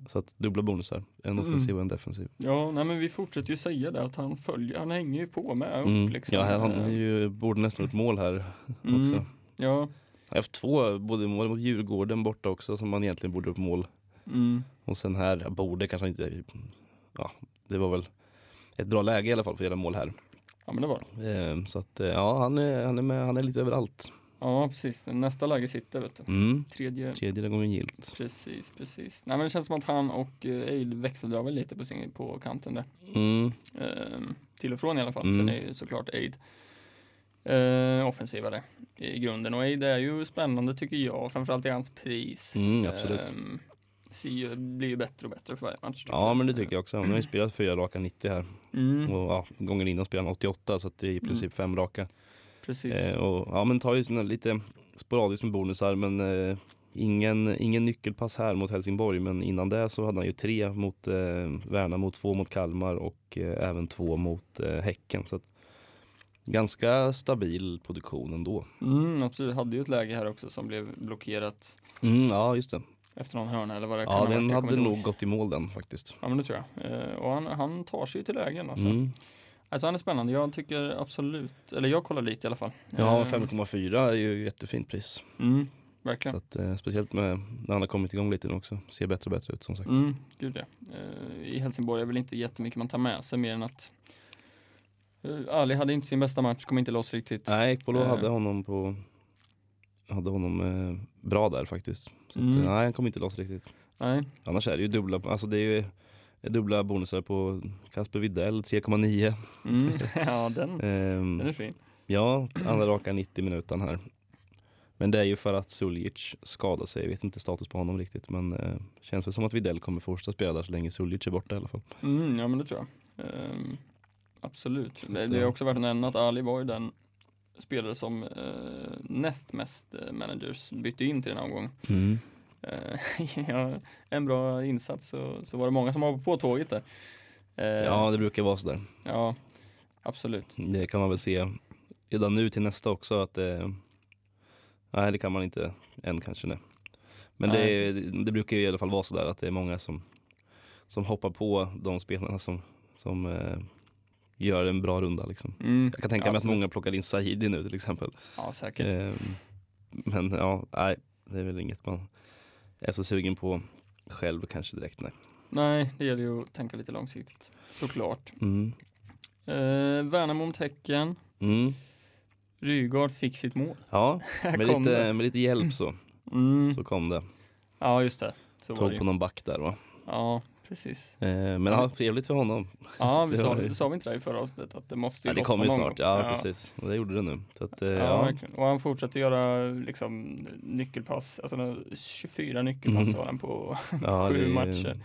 så att dubbla bonusar, en Mm. offensiv och en defensiv. Ja, nej men vi fortsätter ju säga det att han följer, han hänger ju på med upp Mm. liksom. Ja, han Eh, är ju, borde nästan ett mål här mm. också. Ja, Jag har haft två, både mål mot Djurgården borta också som man egentligen borde upp mål. mm. Och sen här, borde kanske inte, ja det var väl ett bra läge i alla fall för att göra mål här. ja men det var det. Eh, Så att eh, ja, han är, han är med, han är lite överallt. Ja, precis. Nästa läge sitter, vet du. Mm. Tredje Tredje gången gilt. Precis, precis. Nej men det känns som att han och eh, Eid växeldrar väl lite på, sin, på kanten där. Mm. Ehm, till och från i alla fall. Mm. Sen är ju såklart Eid eh, offensivare i grunden. Och Eid är ju spännande tycker jag, framförallt i hans pris. Mm, absolut. Ehm, ju, blir ju bättre och bättre för varje match. Ja men det tycker jag också. Han har ju spelat fyra raka 90 här. Mm, Och ja, gången innan spelade han 88 så det är i princip fem raka. Precis. Eh, och, ja men tar ju såna lite sporadiskt med bonusar men eh, ingen, ingen nyckelpass här mot Helsingborg men innan det så hade han ju tre mot eh, Värnamo, två mot Kalmar och eh, även två mot eh, Häcken. Så att, ganska stabil produktion ändå. Mm, absolut, hade ju ett läge här också som blev blockerat Mm, ja just det. efter någon hörna eller vad det kan Ja den hade nog gått i mål den faktiskt. Ja men det tror jag. Eh, och han, han tar sig ju till lägen alltså. Mm. Alltså han är spännande. Jag tycker absolut, eller jag kollar lite i alla fall. Ja Eh, 5,4 är ju jättefint pris. Mm, Så verkligen. att, eh, speciellt med när han har kommit igång lite nu också. Ser bättre och bättre ut som sagt. Mm, gud ja. Eh, I Helsingborg är väl inte jättemycket man tar med sig mer än att uh, Ali hade inte sin bästa match, kom inte loss riktigt. Nej, Ekpolo Eh. hade honom på hade honom eh, bra där faktiskt. Så att, Mm. eh, nej, han kom inte loss riktigt. Nej, Annars är det ju dubbla, alltså det är ju dubbla bonusar på Kasper Widell 3,9. mm, ja den, Ehm, den är fin. ja, andra raka 90 minuter här. Men det är ju för att Suljic skadar sig. Jag vet inte status på honom riktigt men eh, känns väl som att Widell kommer fortsätta spela där så länge Suljic är borta i alla fall. Mm, ja men det tror jag. Ehm, absolut. Det, det är också värt att nämna att Ali var ju den spelare som eh, näst mest eh, managers bytte in till den här omgången. Eh, ja, en bra insats så, så var det många som var på tåget där. Eh, Ja, det brukar vara sådär. ja, absolut. Det kan man väl se redan nu till nästa också att det, nej det kan man inte än kanske nej. Men Nej, det, det brukar ju i alla fall vara sådär att det är många som, som hoppar på de spelarna som, som eh, gör en bra runda liksom. Mm, Jag kan tänka ja, mig att absolut. många plockar in Sahidi nu till exempel. Ja, säkert. Eh, men ja, nej det är väl inget man är så sugen på själv kanske direkt nej. Nej, det gäller ju att tänka lite långsiktigt. Såklart. Mm. Eh, Värnamo mot Häcken. Mm. Rygaard fick sitt mål. Ja, med lite, med lite hjälp så, Mm. så kom det. Ja, just det. Så Tog på någon back där va. Ja, precis. Eh, men ja, trevligt för honom. Ja, vi sa, ju- sa vi inte det i förra avsnittet att det måste ju Ja, det kommer ju snart, gång. ja, precis. Och det gjorde det nu. Så att, eh, Ja, ja. verkligen. Och han fortsätter göra liksom nyckelpass, alltså nå- 24 nyckelpass Mm. har han på, ja, sju matcher.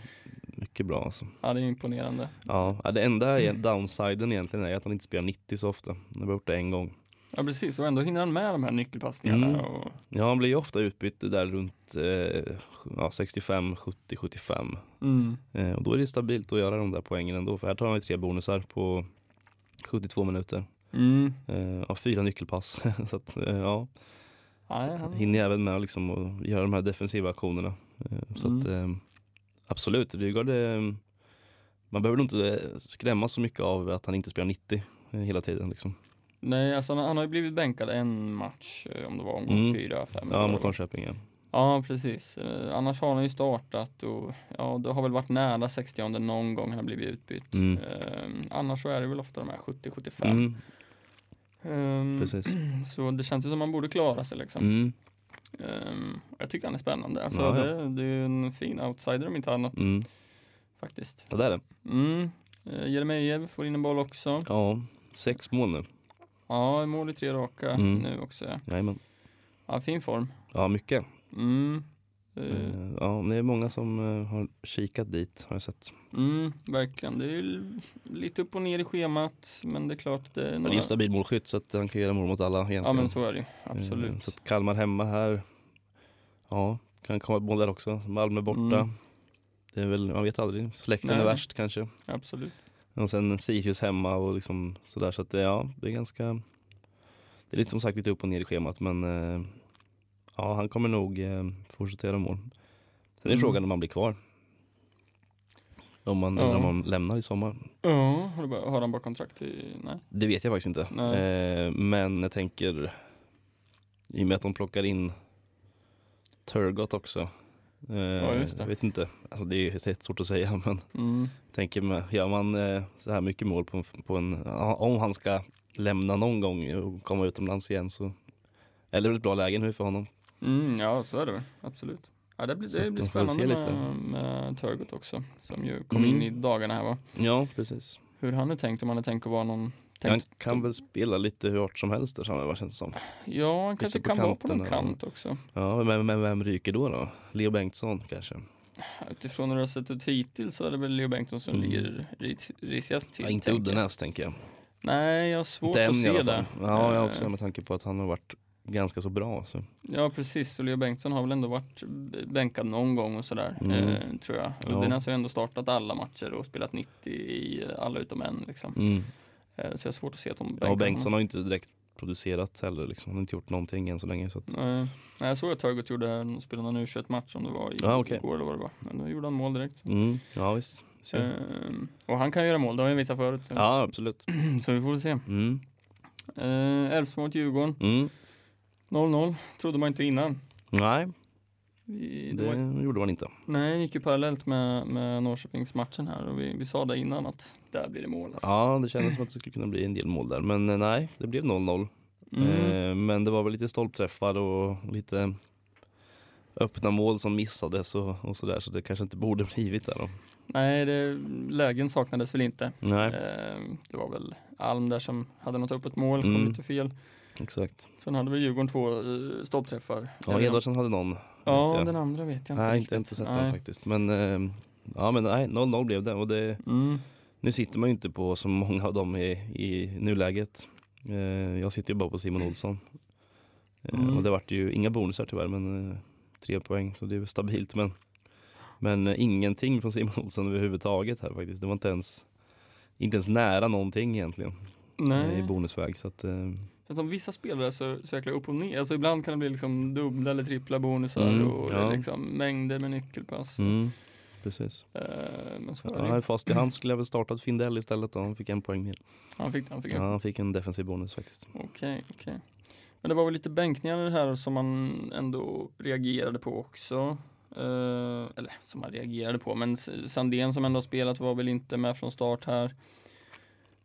Mycket bra alltså. ja det är imponerande. Ja, ja, det enda downsiden egentligen är att han inte spelar 90 så ofta. Han har gjort det en gång. Ja precis, och ändå hinner han med de här nyckelpassningarna. Mm. Och, Ja, han blir ju ofta utbytt där runt eh, ja, 65, 70, 75. mm. Eh, och då är det stabilt att göra de där poängen ändå. För här tar han ju tre bonusar på 72 minuter. Mm. Eh, ja, fyra nyckelpass. så att, eh, ja. Han, hinner jag även med liksom att göra de här defensiva aktionerna. Eh, Så Mm. att eh, absolut, Rygaard, man behöver nog inte skrämmas så mycket av att han inte spelar 90 eh, hela tiden. Liksom. Nej, alltså han, han har ju blivit bänkad en match, eh, om det var omgång Mm. fyra, fem. Ja, mot det. Norrköping. Ja. Ja, precis. Eh, annars har han ju startat och ja, det har väl varit nära 60 någon gång han har blivit utbytt. Mm. Eh, annars så är det väl ofta de här 70-75. Mm, Ehm, precis. Så det känns ju som man borde klara sig liksom. Ehm, jag tycker han är spännande. Alltså, Ja, ja. Det, det är en fin outsider om inte annat mm. faktiskt. Ja, det är det. Mm. Eh, Jeremejeff får in en boll också. Ja, sex mål nu. Ja, mål i tre raka Mm. nu också. ja. Jajamän. Ja, fin form. Ja, mycket. Mm. Eh, Ja, det är många som eh, har kikat dit har jag sett. Mm, verkligen. Det är lite upp och ner i schemat, men det är klart det är Men det är några... stabil målskytt så att han kan göra mål mot alla egentligen. Ja, men så är det ju. Absolut. Så att Kalmar hemma här. Ja, kan komma ett mål där också. Malmö borta. Mm. Det är väl, man vet aldrig. Släkten Nej. är värst kanske. Absolut. Och sen Sirius hemma och liksom sådär. Så att ja, det är ganska Det är lite som sagt lite upp och ner i schemat men eh, Ja, han kommer nog eh, fortsätta göra mål. Sen är Mm. frågan om han blir kvar. Om man, Ja. om han lämnar i sommar. Ja, har, han bara kontrakt i... Nej. Det vet jag faktiskt inte. Eh, men jag tänker i och med att de plockar in Turgot också. Eh, Ja, just det. Jag vet inte, alltså, det är helt svårt att säga men Mm. tänker med, gör man eh, så här mycket mål på, en- på en, om han ska lämna någon gång och komma utomlands igen så eller är det ett bra läge nu för honom. Mm, ja, så är det väl. Absolut. Ja, det blir, det blir väl spännande lite. med, med Turgut också, som ju kom Mm. in i dagarna här va. Ja, precis. Hur han är tänkt, om han är tänkt att vara någon... Han kan väl spela lite hur hårt som helst där framme vad känns det som. ja, han kanske kan vara på någon kant också. Ja, men, men vem ryker då då? Leo Bengtsson kanske? Utifrån hur det har sett ut hittills så är det väl Leo Bengtsson som Mm. ligger ris- risigast till. Ja, inte. Uddenäs tänker jag. Nej, jag har svårt än att se det. Ja, jag Eh, också med tanke på att han har varit ganska så bra. Så. Ja precis, och Leo Bengtsson har väl ändå varit bänkad någon gång och sådär, Mm. eh, tror jag. Ja. Uddenäs har ju ändå startat alla matcher och spelat 90 i alla utom en liksom. Mm. Eh, så jag har svårt att se att de Ja, och Bengtsson har ju inte direkt producerat heller. Liksom. Han har inte gjort någonting än så länge. Så att, Nej, jag såg att Turgut gjorde, spelade någon U21-match som det var i, okej. igår eller vad det var. Men då gjorde han mål direkt. mm. Ja, visst. Så. Ehm, och han kan göra mål, det har jag visat förut. Så, Ja, absolut. så vi får väl se. Mm. Eh, Elfsborg mot Djurgården, Mm. 0-0. Trodde man inte innan. Nej, det det var, gjorde man inte. nej, gick ju parallellt med, med Norrköpingsmatchen här och vi, vi sa det innan att där blir det mål. Alltså. Ja, det kändes som att det skulle kunna bli en del mål där. Men eh, nej, det blev 0-0. Mm. Eh, men det var väl lite stolpträffar och lite öppna mål som missades och, och sådär. Så det kanske inte borde blivit där då. Nej, det, lägen saknades väl inte. Nej, Ehm, det var väl Alm där som hade något öppet mål, kom Mm. lite fel. exakt. Sen hade väl Djurgården två uh, stoppträffar. Ja, Edvardsen hade någon. Ja, den andra vet jag inte Nej, riktigt. inte, inte sett Nej. den faktiskt. Men eh, ja, men nej, 0-0 blev det. Och det, Mm. nu sitter man ju inte på så många av dem i, i nuläget. Eh, jag sitter ju bara på Simon Olsson. Eh, Mm. Och det vart ju inga bonusar tyvärr, men eh, tre poäng så det är ju stabilt. Men, men ingenting från Simon Olsson överhuvudtaget här faktiskt. Det var inte ens, inte ens nära någonting egentligen Nej. i bonusväg. Så att, För som vissa spelare så, så jäkla upp och ner. Alltså ibland kan det bli liksom dubbla eller trippla bonusar Mm, och det ja. liksom mängder med nyckelpass. mm, precis. Eh, men så Ja, är det. fast i hand skulle jag väl startat Findell istället och han fick en poäng mer. Han fick, han fick Ja, en. han fick en defensiv bonus faktiskt. Okej, okej. Men det var väl lite bänkningar här som man ändå reagerade på också. Eh, eller som man reagerade på, men Sandén som ändå spelat var väl inte med från start här.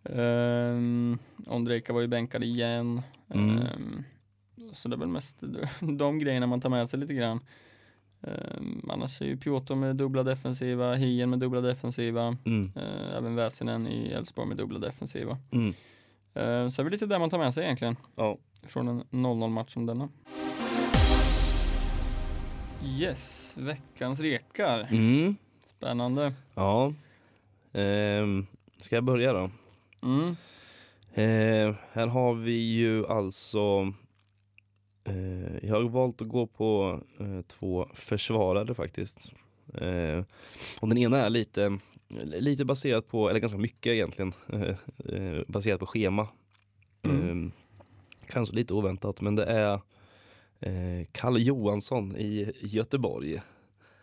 Um, Ondrejka var ju bänkad igen. Mm. Ehm, så det är väl mest de grejerna man tar med sig lite grann. Um, annars är ju Piotr med dubbla defensiva, Hien med dubbla defensiva, Mm. eh, även Väsinen i Elfsborg med dubbla defensiva. Mm. Uh, så är det lite där man tar med sig egentligen Ja. från en 0-0 match som denna. Yes, veckans rekar. Mm. Spännande. Ja. Ehm, ska jag börja då? Mm. Eh, här har vi ju alltså eh, Jag har valt att gå på eh, två försvarare faktiskt. Eh, och den ena är lite, lite baserat på, eller ganska mycket egentligen, baserat på schema. Mm. Eh, kanske lite oväntat men det är eh, Kalle Johansson i Göteborg.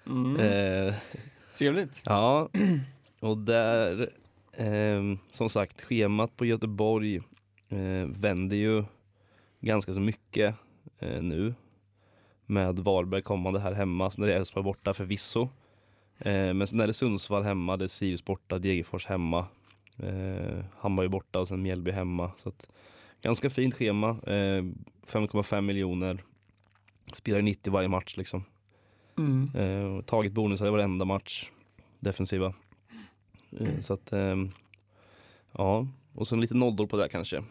Mm. Trevligt. Ja, och där, eh, som sagt, schemat på Göteborg eh, vänder ju ganska så mycket eh, nu. Med Varberg kommande här hemma, sen är det Elfsborg borta förvisso. Eh, men sen är det Sundsvall hemma, det är Sirius borta, Degerfors hemma. Eh, Hammarby borta och sen Mjällby hemma. Så att, ganska fint schema, eh, 5,5 miljoner. Spelar 90 varje match liksom. Mm. Eh, tagit bonusar i varenda match. Defensiva. Eh, så att, ehm, ja. Och så lite nollor på det kanske.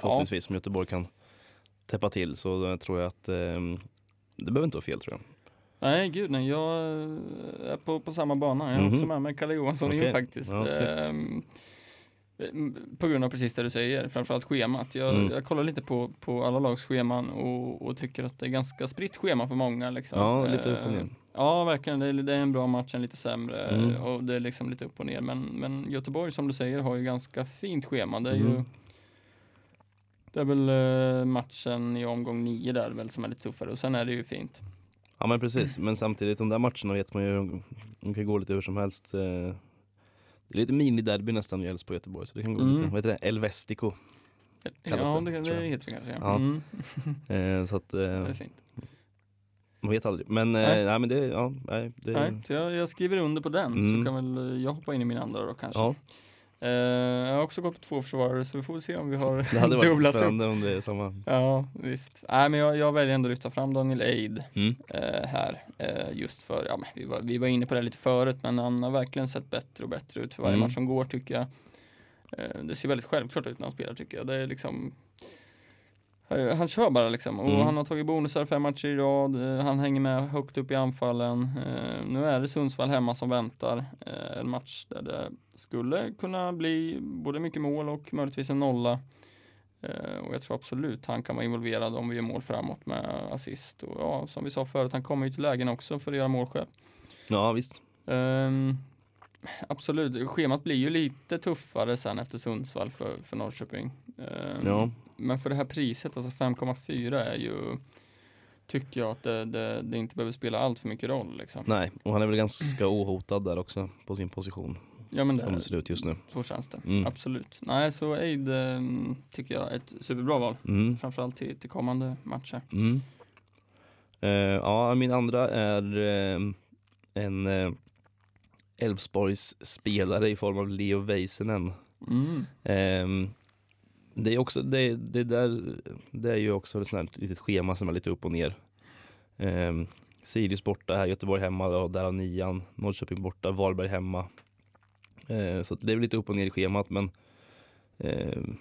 Förhoppningsvis som Göteborg kan täppa till så tror jag att ehm, det behöver inte vara fel tror jag. Nej, gud nej. Jag eh, är på, på samma bana. Jag har Mhm. också med mig Kalle Johansson in Okej. faktiskt. Ja, på grund av precis det du säger, framförallt schemat. Jag, Mm. jag kollar lite på, på alla lags scheman och, och tycker att det är ganska spritt schema för många. Liksom. Ja, lite upp och ner. Ehm, Ja, verkligen. Det är, det är en bra match, en lite sämre Mm. och det är liksom lite upp och ner. Men, men Göteborg som du säger har ju ganska fint schema. Det är ju Mm. det är väl eh, matchen i omgång nio där väl som är lite tuffare och sen är det ju fint. Ja men precis, men samtidigt de där matcherna vet man ju, de kan gå lite hur som helst. Eh, Det är lite mini-derby nästan i Elfsborg Göteborg, så det kan gå Mm. lite, vad heter det, El Vestico. Kallas ja, det, det, det heter det kanske. Ja. Mm. Eh, så att, Det eh, är fint. man vet aldrig. Men Nej. nej, nej men det, ja, nej, det Nej, så jag, jag skriver under på den Mm. så kan väl eh, jag hoppa in i min andra då kanske. ja, Eh, jag har också gått på två försvarare så vi får se om vi har det hade varit dubblat upp. om det är samma. Ja, visst. Nej, men jag, jag väljer ändå att lyfta fram Daniel Eid Mm. eh, här. Eh, just för, ja, vi, var, vi var inne på det lite förut, men han har verkligen sett bättre och bättre ut för varje Mm. match som går tycker jag. Det ser väldigt självklart ut när han spelar tycker jag. Det är liksom han kör bara liksom och Mm. han har tagit bonusar fem matcher i rad. Eh, Han hänger med högt upp i anfallen. Eh, Nu är det Sundsvall hemma som väntar. Eh, En match där det skulle kunna bli både mycket mål och möjligtvis en nolla. Eh, och jag tror absolut han kan vara involverad om vi gör mål framåt med assist. Och ja, som vi sa förut, han kommer ju till lägen också för att göra mål själv. Ja visst. Ehm, absolut, schemat blir ju lite tuffare sen efter Sundsvall för, för Norrköping. Ehm, Ja. Men för det här priset, alltså 5,4 är ju Tycker jag att det, det, det inte behöver spela allt för mycket roll liksom. Nej, och han är väl ganska ohotad där också på sin position Ja men som det det, ser ut just nu. så känns det. Mm. Absolut. Nej, så Eid ehm, tycker jag är ett superbra val. Mm. Framförallt till, till kommande matcher. Mm. Eh, ja, min andra är eh, en eh, Elfsborgs spelare i form av Leo Väisänen. Mm. Det är också, det, det där, det är ju också ett sånt litet schema som är lite upp och ner. Um, Sirius borta här, Göteborg hemma, och där har nian, Norrköping borta, Varberg hemma. Eh, så det är lite upp och ner i schemat men ehm,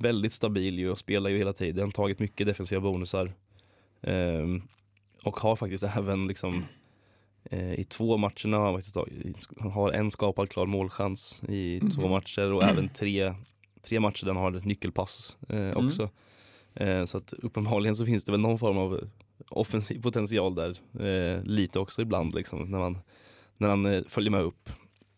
väldigt stabil ju och spelar ju hela tiden, tagit mycket defensiva bonusar. Ehm, och har faktiskt även liksom eh, i två matcherna har han har en skapad klar målchans i två Mhm. matcher och även tre, tre matcher där han har nyckelpass eh, också. Eh, så att uppenbarligen så finns det väl någon form av offensiv potential där eh, lite också ibland liksom när man när han eh, följer med upp.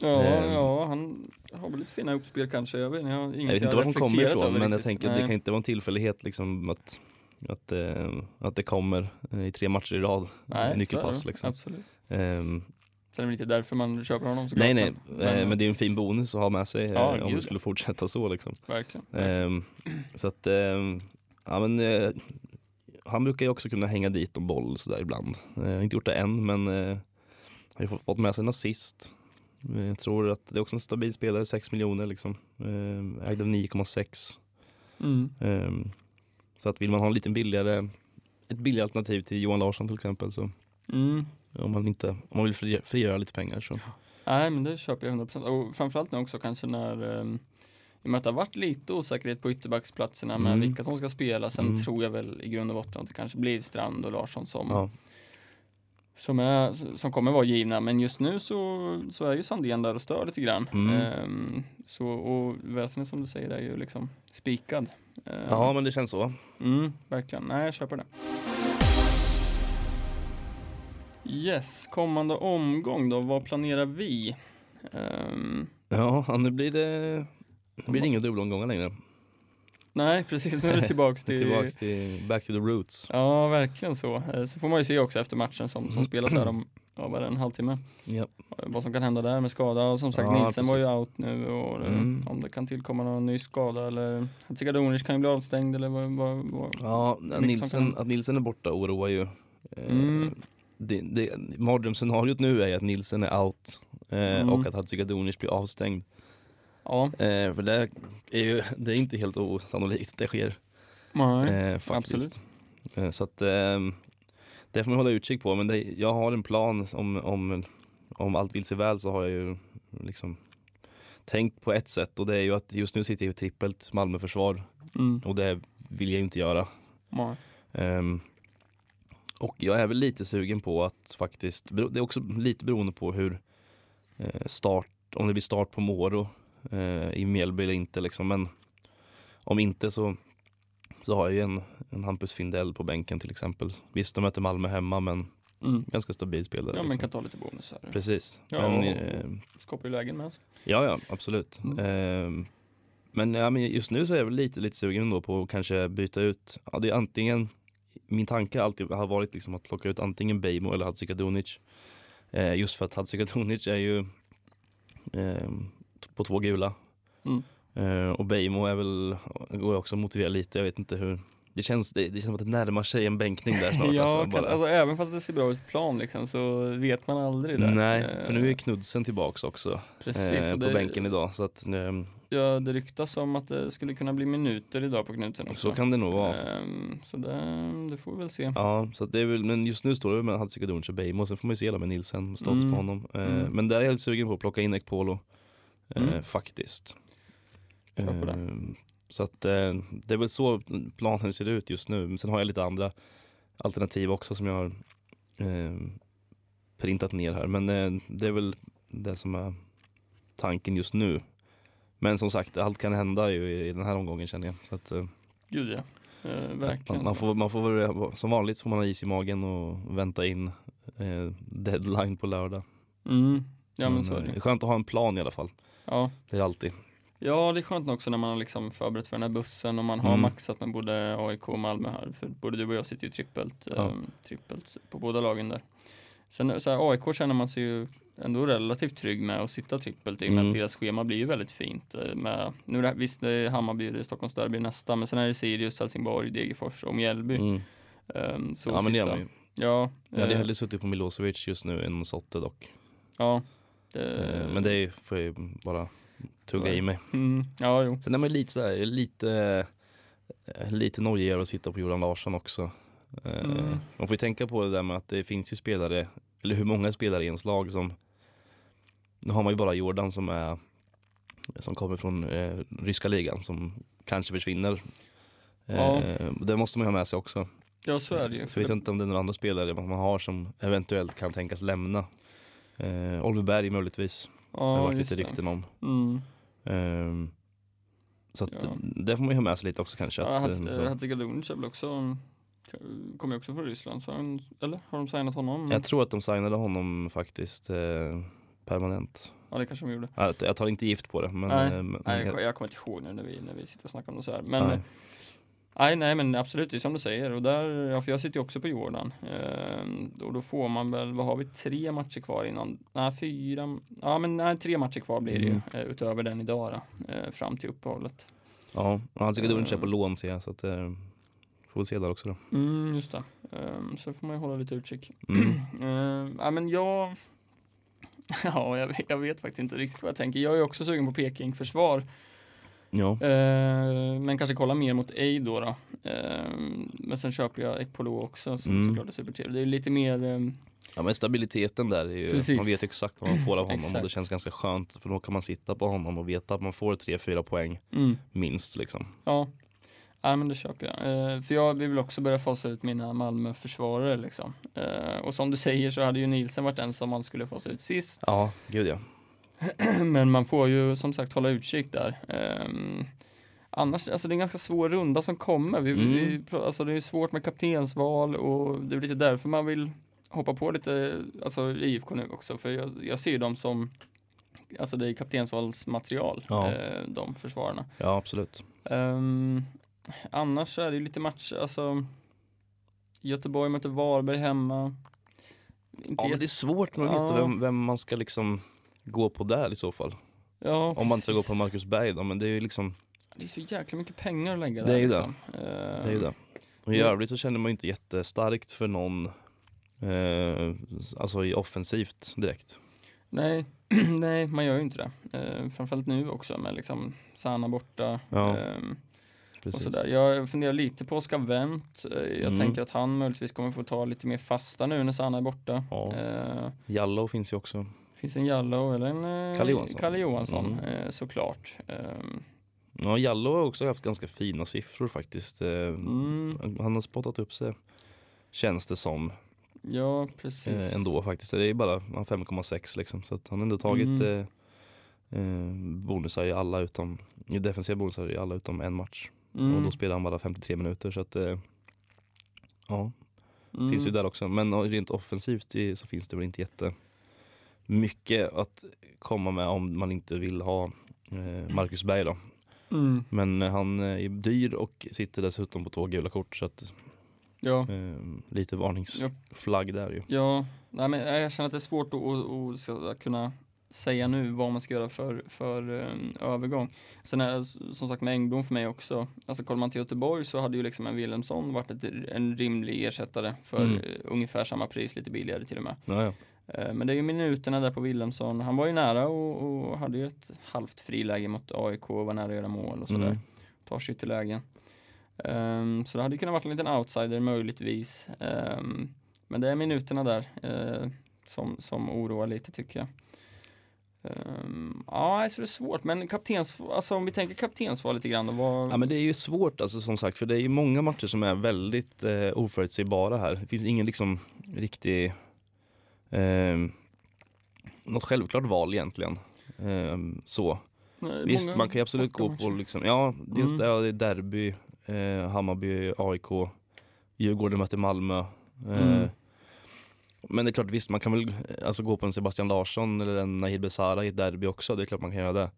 Ja, Ehm. ja, han har väl lite fina uppspel kanske. Jag vet, jag Jag vet inte var de kommer ifrån men jag riktigt. tänker att det kan inte vara en tillfällighet liksom att, att, eh, att det kommer eh, i tre matcher i rad. Nej, nyckelpass liksom. Absolut. Ehm, Sen är det väl inte därför man köper honom såklart. nej nej, men- men, men- men det är ju en fin bonus att ha med sig eh, Ja, om gud, det skulle fortsätta så liksom. Verkligen. verkligen. Ehm, så att, ehm, ja men eh, han brukar ju också kunna hänga dit en boll sådär ibland. Eh, Jag har inte gjort det än men eh, har ju fått- med sig en assist. Eh, Jag tror att det är också en stabil spelare, 6 miljoner liksom. Eh, Ägde av 9,6. Mm. Ehm, Så att vill man ha en liten billigare, ett billigare alternativ till Johan Larsson till exempel så Mm. Om man inte, om man vill frigöra, frigöra lite pengar så. Nej men det köper jag 100% och framförallt nu också kanske när um, i och med att det har varit lite osäkerhet på ytterbacksplatserna med Mm. vilka som ska spela. Sen Mm. tror jag väl i grund och botten att det kanske blir Strand och Larsson som, Ja, som, är, som kommer vara givna. Men just nu så, så är ju Sandén där och stör lite grann. Mm. Ehm, så, och väsendet som du säger är ju liksom spikad. Ehm, ja men det känns så. Mm, verkligen. Nej, jag köper det. Yes, kommande omgång då. Vad planerar vi? Ehm, Ja, nu blir det, nu blir det inga dubbelomgångar längre. nej, precis. Nu är det tillbaks till... Tillbaks till back to the roots. Ja, verkligen så. Eh, Så får man ju se också efter matchen som, som spelas här om ja, vad är det, en halvtimme. Ja. Vad som kan hända där med skada. Och som sagt, Ja, Nilsen var ju out nu. Och eh, Mm. om det kan tillkomma någon ny skada eller Hatzikadunic kan ju bli avstängd eller vad, vad, vad. Ja, Nilsen, kan- att Nilsen är borta oroar ju. Eh, Mm. Det, det, mardrömsscenariot nu är att Nilsen är out eh, Mm. och att Hadzikadunic blir avstängd. Ja, Eh, för det är ju det är inte helt osannolikt det sker. nej. Eh, faktiskt. Eh, så att eh, det får man hålla utkik på. Men det, jag har en plan om, om, om allt vill sig väl så har jag ju liksom tänkt på ett sätt och det är ju att just nu sitter jag i trippelt Malmöförsvar Mm. och det vill jag ju inte göra. Nej. Ehm, och jag är väl lite sugen på att faktiskt, det är också lite beroende på hur eh, start, om det blir start på Moro eh, i Mjällby eller inte liksom. Men om inte så, så har jag ju en, en Hampus Findell på bänken till exempel. Visst, de möter Malmö hemma men Mm. ganska stabil spelare. Ja, men liksom. kan ta lite bonusar. Precis. Ja, Men, och- eh, Skapar ju lägen med sig. Ja, ja, absolut. Mm. Ehm, men, ja, men just nu så är jag väl lite, lite sugen då på att kanske byta ut, ja, det är antingen, min tanke alltid har varit liksom att plocka ut antingen Bejmo eller Hadzikadunic. Eh, just för att Hadzikadunic är ju t- på två gula. Mm. Eh, och Bejmo är väl, går jag också att motivera lite, jag vet inte hur. Det känns, det, det känns som att det närmar sig en bänkning där snart. ja, alltså, kan, alltså även fast det ser bra ut på plan liksom så vet man aldrig där. Nej, Eh, för nu är Knudsen tillbaks också precis, eh, på det, bänken idag. Så att, ehm, Ja, det ryktas om att det skulle kunna bli minuter idag på Knutsen också. så kan det nog vara. Ehm, så det, det får vi väl se. Ja, så det är väl, men just nu står det med Hadzikadunic och Beijmo, sen får man ju se då med Nilsen, status Mm. på honom. Eh, Mm. Men där är jag helt sugen på att plocka in Ekpolo, eh, Mm. faktiskt. Kör på det. Eh, så att eh, det är väl så planen ser ut just nu. Men sen har jag lite andra alternativ också som jag har eh, printat ner här. Men eh, det är väl det som är tanken just nu. Men som sagt, allt kan hända ju i, i den här omgången känner jag. Så att, eh, Gud ja. Eh, verkligen. Man, får, man får, som vanligt får man ha is i magen och vänta in eh, deadline på lördag. Mm. Ja men så är eh, det är det. skönt att ha en plan i alla fall. Ja. Det är alltid. ja, det är skönt också när man har liksom förberett för den här bussen och man har Mm. maxat med både AIK och Malmö här. För både du och jag sitter ju trippelt, Ja. ehm, trippelt på båda lagen där. Sen så här, AIK känner man sig ju ändå relativt trygg med att sitta trippelt i och med Mm. att deras schema blir ju väldigt fint. eh, Med, nu är det, visst, det är Hammarby, det är Stockholms derby nästa, men sen är det Sirius, Helsingborg, Degerfors och Mjällby. Mm. Ehm, så Ja men det sitta- man ju. Ja, Jag hade eh, hellre suttit på Milosevic just nu än Sotte dock. ja. Eh, Det, Men det är, får jag ju bara tugga är i det. mig. Mm, ja, jo. Sen är man lite sådär, lite, eh, lite nojigare att sitta på Johan Larsson också. Eh, Mm. Man får ju tänka på det där med att det finns ju spelare, eller hur många spelare i ens lag som, nu har man ju bara Jordan som är, som kommer från eh, ryska ligan som kanske försvinner. Ja. Eh, det måste man ju ha med sig också. Ja, så är det ju. Så jag vet inte om det är några andra spelare man har som eventuellt kan tänkas lämna. Eh, Oliver Berg möjligtvis, det har Ja, varit lite rykten om. Mm. Ehm, så att Ja. det får man ju ha med sig lite också kanske. Ja, att, Hat- eh, eh, är väl också, kommer ju också från Ryssland, så han, eller har de signat honom? Jag tror att de signade honom faktiskt eh, permanent. Ja, det kanske de gjorde. Jag, jag tar inte gift på det. Men, Nej. eh, men, Nej, jag, jag, kommer inte ihåg nu när vi, när vi sitter och snackar om det så här. Men, nej. nej, nej, men absolut, det är som du säger. Och där, ja, för jag sitter ju också på Jordan. Ehm, och då får man väl, vad har vi, tre matcher kvar innan? Nej, fyra, ja men nej, tre matcher kvar blir det Mm. ju, eh, utöver den idag då, eh, fram till uppehållet. ja, och han ska uh, på lån ser jag. Så att, eh, får vi se där också då. Mm, just det. Ehm, så får man ju hålla lite utkik. Mm. Ehm, ja, men jag, ja, jag, vet- jag vet faktiskt inte riktigt vad jag tänker. Jag är också sugen på Peking-försvar. Ja, Eh, men kanske kolla mer mot Eid då. då. Eh, men sen köper jag Ekpolo också som Mm. såklart är supertrevligt. Det är lite mer, eh, ja, men stabiliteten där är ju, Precis. man vet exakt vad man får av honom och det känns ganska skönt för då kan man sitta på honom och veta att man får 3-4 poäng mm, minst liksom. ja. Ja men det köper jag. Eh, för jag vill också börja fasa ut mina Malmö-försvarare liksom. Eh, och som du säger så hade ju Nielsen varit den som man skulle fasa ut sist. Ja, gud ja. Men man får ju som sagt hålla utkik där. Ehm, annars, alltså det är en ganska svår runda som kommer. Vi, Mm. vi, alltså det är svårt med kaptensval och det är lite därför man vill hoppa på lite, alltså IFK nu också. För jag, jag ser ju dem som, alltså det är kaptensvalsmaterial, Ja. eh, de försvararna. Ja, absolut. Ehm, annars så är det ju lite matcher, alltså Göteborg möter Varberg hemma. Inte Ja, men det är svårt med att Ja. veta vem, vem man ska liksom gå på där i så fall. ja, Om man inte ska gå på Marcus Berg då, men det är ju liksom, Det är så jäkla mycket pengar att lägga Det är där ju det. liksom. det är ju det. Och i Ja. övrigt så känner man ju inte jättestarkt för någon, eh, alltså i offensivt direkt. Nej, nej, man gör ju inte det. Eh, framförallt nu också med liksom Sana borta. Ja, och Precis. sådär. Jag funderar lite på Oskar Wendt. Eh, jag Mm. tänker att han möjligtvis kommer få ta lite mer fasta nu när Sana är borta. Ja. Eh, Jallow finns ju också. finns en Jallow eller en eh, Kalle Johansson. Kalle Johansson Mm. eh, såklart. Ehm, Ja, Jallow har också haft ganska fina siffror faktiskt. Eh, mm, Han har spottat upp sig, känns det som, ja, precis. ändå faktiskt. Det är bara han har 5,6 liksom. Så att han har ändå tagit Mm. bonusar i alla utom, i defensiva bonusar i alla utom en match. Mm, Och då spelar han bara 53 minuter så att eh, ja, mm. finns ju där också. Men rent offensivt så finns det väl inte jätte mycket att komma med om man inte vill ha eh, Marcus Berg då. Mm, Men eh, han är dyr och sitter dessutom på två gula kort så att ja. eh, lite varningsflagg där ju. Ja, nej, men jag känner att det är svårt att, att, att kunna säga nu vad man ska göra för, för um, övergång. Sen är som sagt med Engblom för mig också, alltså kollar man till Göteborg så hade ju liksom en Wilhelmsson varit ett, en rimlig ersättare för Mm. eh, ungefär samma pris, lite billigare till och med. Ja, ja. Eh, men det är ju minuterna där på Wilhelmsson, han var ju nära och, och hade ju ett halvt friläge mot AIK och var nära att göra mål och sådär Mm. tar sig till lägen. Ehm, så det hade kunnat varit en liten outsider möjligtvis. Ehm, men det är minuterna där eh, som, som oroar lite tycker jag. Um, ja, så det är svårt, men kaptens, alltså om vi tänker kaptensval lite grann då, vad, ja men det är ju svårt alltså som sagt för det är ju många matcher som är väldigt eh, oförutsägbara här. Det finns ingen liksom riktig eh, något självklart val egentligen. Eh, så. nej, Visst många man kan ju absolut gå på liksom, ja dels Mm. det, det är derby eh, Hammarby, AIK, Djurgården möter Malmö. Eh, Mm. Men det är klart, visst man kan väl eh, alltså, gå på en Sebastian Larsson eller en Nahid Besara i ett derby också. Det är klart man kan göra det.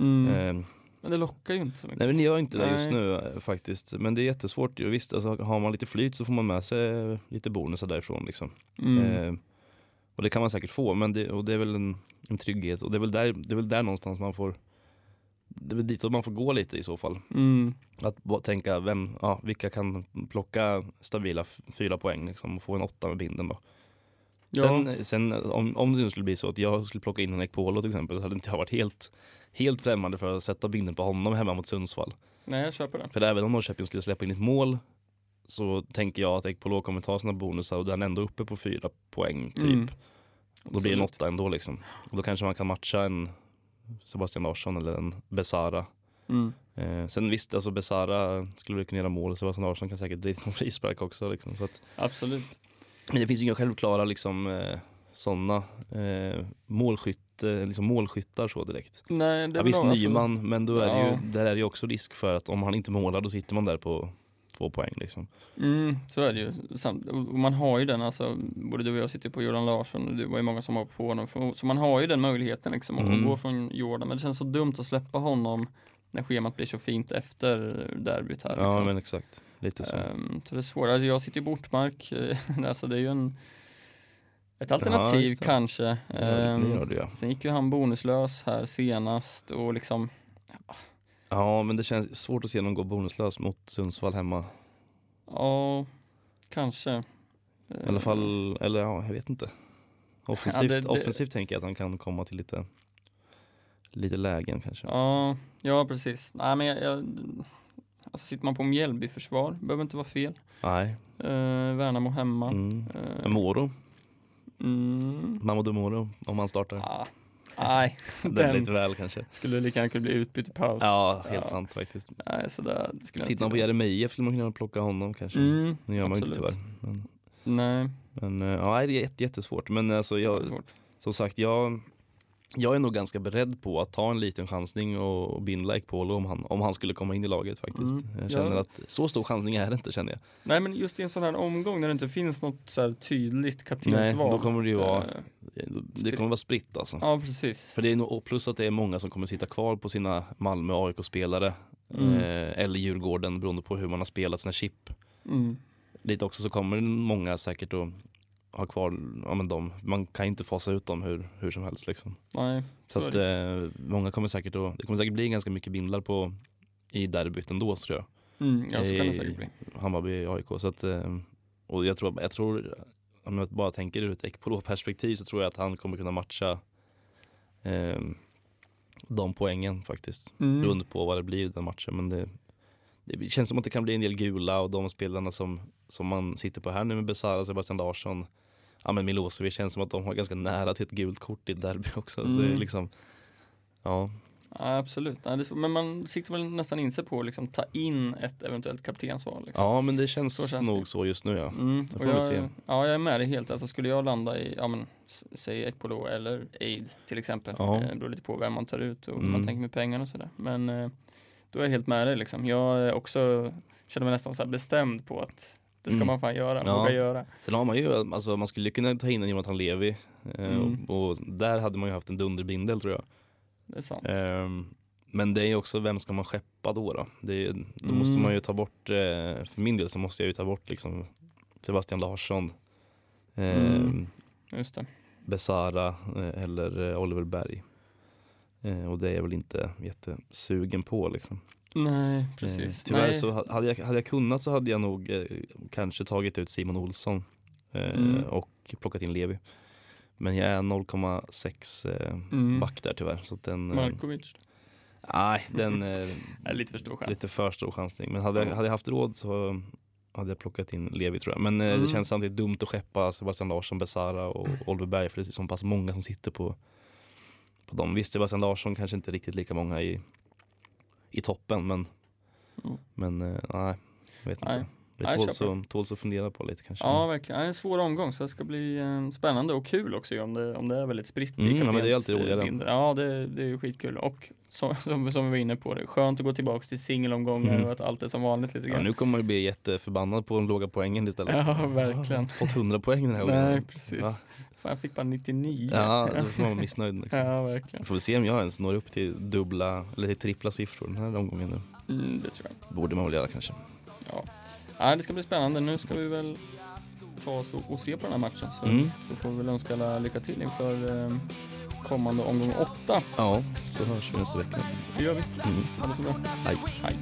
Mm. Eh, Men det lockar ju inte så mycket. nej men det gör inte det just nu eh, faktiskt. Men det är jättesvårt. ju. Visst, alltså, har man lite flyt så får man med sig lite bonusar därifrån. Liksom. Mm. Eh, och det kan man säkert få, men det, och det är väl en, en trygghet. Och det är, väl där, det är väl där någonstans man får det är väl ditåt man får gå lite i så fall. Mm. Att tänka, vem, ja, vilka kan plocka stabila fyra poäng liksom, och få en åtta med binden då. Ja. Sen, sen om, om det nu skulle bli så att jag skulle plocka in en Ekpolo till exempel så hade inte jag varit helt, helt främmande för att sätta binden på honom hemma mot Sundsvall. Nej, jag köper det. För även om Norrköping skulle släppa in ett mål så tänker jag att Ekpolo kommer ta sina bonusar och då är han ändå uppe på fyra poäng typ. Mm. Då blir det en åtta ändå liksom. Och då kanske man kan matcha en Sebastian Larsson eller en Besara. Mm. Eh, sen visst, alltså Besara skulle kunna göra mål, Sebastian Larsson kan säkert drita någon frispark också. Liksom. Så att, Absolut. Men det finns ju inga självklara liksom, eh, sådana eh, målskytt, eh, liksom målskyttar så direkt. Nej, det är Ja, visst Nyman, men då är Ja. ju, där är det ju också risk för att om han inte målar då sitter man där på två poäng. Liksom. Mm, så är det ju. Man har ju den, alltså, både du och jag sitter på Jordan Larsson och det var ju många som var på honom. Så man har ju den möjligheten liksom, Mm. att gå från Jordan. Men det känns så dumt att släppa honom när schemat blir så fint efter derbyt här. Ja Liksom. men exakt, lite så. Ehm, så det är svårt. Alltså, jag sitter i Bortmark, eh, alltså det är ju en ett alternativ det. kanske. Ja, det gör det, ja. Sen gick ju han bonuslös här senast och liksom Ja men det känns svårt att se någon gå bonuslös mot Sundsvall hemma. Ja, kanske. I alla fall, eller ja, jag vet inte. Offensivt, det- det- offensivt tänker jag att han kan komma till lite, lite lägen kanske. Ja, ja precis. Nej men jag, jag alltså sitter man på Mjällby-försvar, behöver inte vara fel. Nej. Uh, Värnamo hemma. Mm. Eh, Moro, mm, Mamadou Moro, om han startar. ah, nej, Den den lite väl kanske. skulle lika gärna kunna bli utbytt i paus. Ja, helt Ja. sant faktiskt. Nej, så där, det skulle Tittar man på Jeremejeff skulle man kunna plocka honom kanske. Mm, Det gör man ju inte absolut. tyvärr. Men, Nej, men eh, ja, det är jätte, jättesvårt. Men alltså jag, svårt. som sagt, jag, jag är nog ganska beredd på att ta en liten chansning och, bindla Ekpolo om han, om han skulle komma in i laget faktiskt. Mm. Jag känner Ja. att så stor chansning är det inte känner jag. Nej men just i en sån här omgång när det inte finns något så här tydligt Nej, kaptensval. då kommer det ju vara, Eh, det kommer vara spritt alltså. Ja, precis. För det är nog, plus att det är många som kommer sitta kvar på sina Malmö AIK-spelare. Mm. Eh, eller Djurgården beroende på hur man har spelat sina chip. Mm. Lite också så kommer många säkert att ha kvar ja, men dem. Man kan inte fasa ut dem hur, hur som helst liksom. Nej, Så att eh, många kommer säkert att, det kommer säkert bli ganska mycket bindlar på i derbyt ändå tror jag. mm, ja så kan det säkert bli. Hammarby AIK. Så att, eh, och jag tror, jag tror, om jag bara tänker ur ett Ekpolo-perspektiv så tror jag att han kommer kunna matcha eh, de poängen faktiskt. Mm. Beroende på vad det blir i den matchen. Men det, det känns som att det kan bli en del gula och de spelarna som, som man sitter på här nu med Besara, Sebastian Larsson, ja men Milosevic känns som att de har ganska nära till ett gult kort i ett derby också. Så det är Mm. liksom, ja. Ja, absolut. Ja, det men man siktar väl nästan in sig på att liksom, ta in ett eventuellt kaptensval. Liksom. ja men det känns, Så känns nog det. så just nu ja. Mm, får vi jag, se. ja, jag är med dig helt. Alltså, skulle jag landa i, ja, men, säg Ekpolo eller Aid till exempel. Ja. Eh, beror lite på vem man tar ut och hur Mm. man tänker med pengarna och sådär. Men eh, då är jag helt med dig liksom. Jag är också, känner mig nästan så bestämd på att det ska Mm. man fan göra, Ja. våga göra. Sen har man ju, alltså man skulle kunna ta in en Jonathan Levi eh, Mm. och, och där hade man ju haft en dunderbindel tror jag. Det är sant. Ehm, men det är ju också, vem ska man skeppa då? Då, det då måste Mm. man ju ta bort, eh, för min del så måste jag ju ta bort liksom Sebastian Larsson, ehm, Mm. Besara eh, eller eh, Oliver Berg. Eh, och det är jag väl inte jättesugen på liksom. Nej, Eh, precis. tyvärr Nej. så ha- hade jag, hade jag kunnat så hade jag nog eh, kanske tagit ut Simon Olsson eh, Mm. och plockat in Levi. Men jag är 0,6 eh, Mm. back där tyvärr. Så den, eh, Markovic. nej, den eh, Är lite för stor chans. lite för stor chansning. Men hade jag, Ja. hade jag haft råd så hade jag plockat in Levi tror jag. Men Mm. det känns samtidigt dumt att skeppa Sebastian Larsson, Besara och Oliver Berg för det är så pass många som sitter på, på dem. Visst, Sebastian Larsson kanske inte riktigt lika många i, i toppen men, Mm. men eh, nej, jag vet Nej. inte. Det Ja, tåls, att, tåls att fundera på lite kanske. Ja, verkligen. Ja, en svår omgång, så det ska bli eh, spännande och kul också om det, om det är väldigt spritt i Mm, ja, men det är alltid roligare. Ja, det, det är skitkul. Och som, som, som vi var inne på, det är skönt att gå tillbaka till singelomgångar Mm. och att allt är som vanligt lite Ja, grann. nu kommer man ju bli jätteförbannad på den låga poängen istället. Ja, verkligen. Fått 100 poäng den här gången. Nej, precis. Va? Fan, jag fick bara 99. Ja, då får man vara missnöjd. Liksom. ja verkligen. Vi får väl se om jag ens når upp till dubbla eller till trippla siffror den här omgången nu. Mm, det tror jag. Borde man väl göra kanske. Ja. Ja, det ska bli spännande. Nu ska vi väl ta oss och, se på den här matchen. Så, mm. så får vi väl önska alla lycka till inför eh, kommande omgång åtta. Ja, så hörs vi nästa vecka. Det gör vi. Mm. Ha det så bra. Hej. Hej.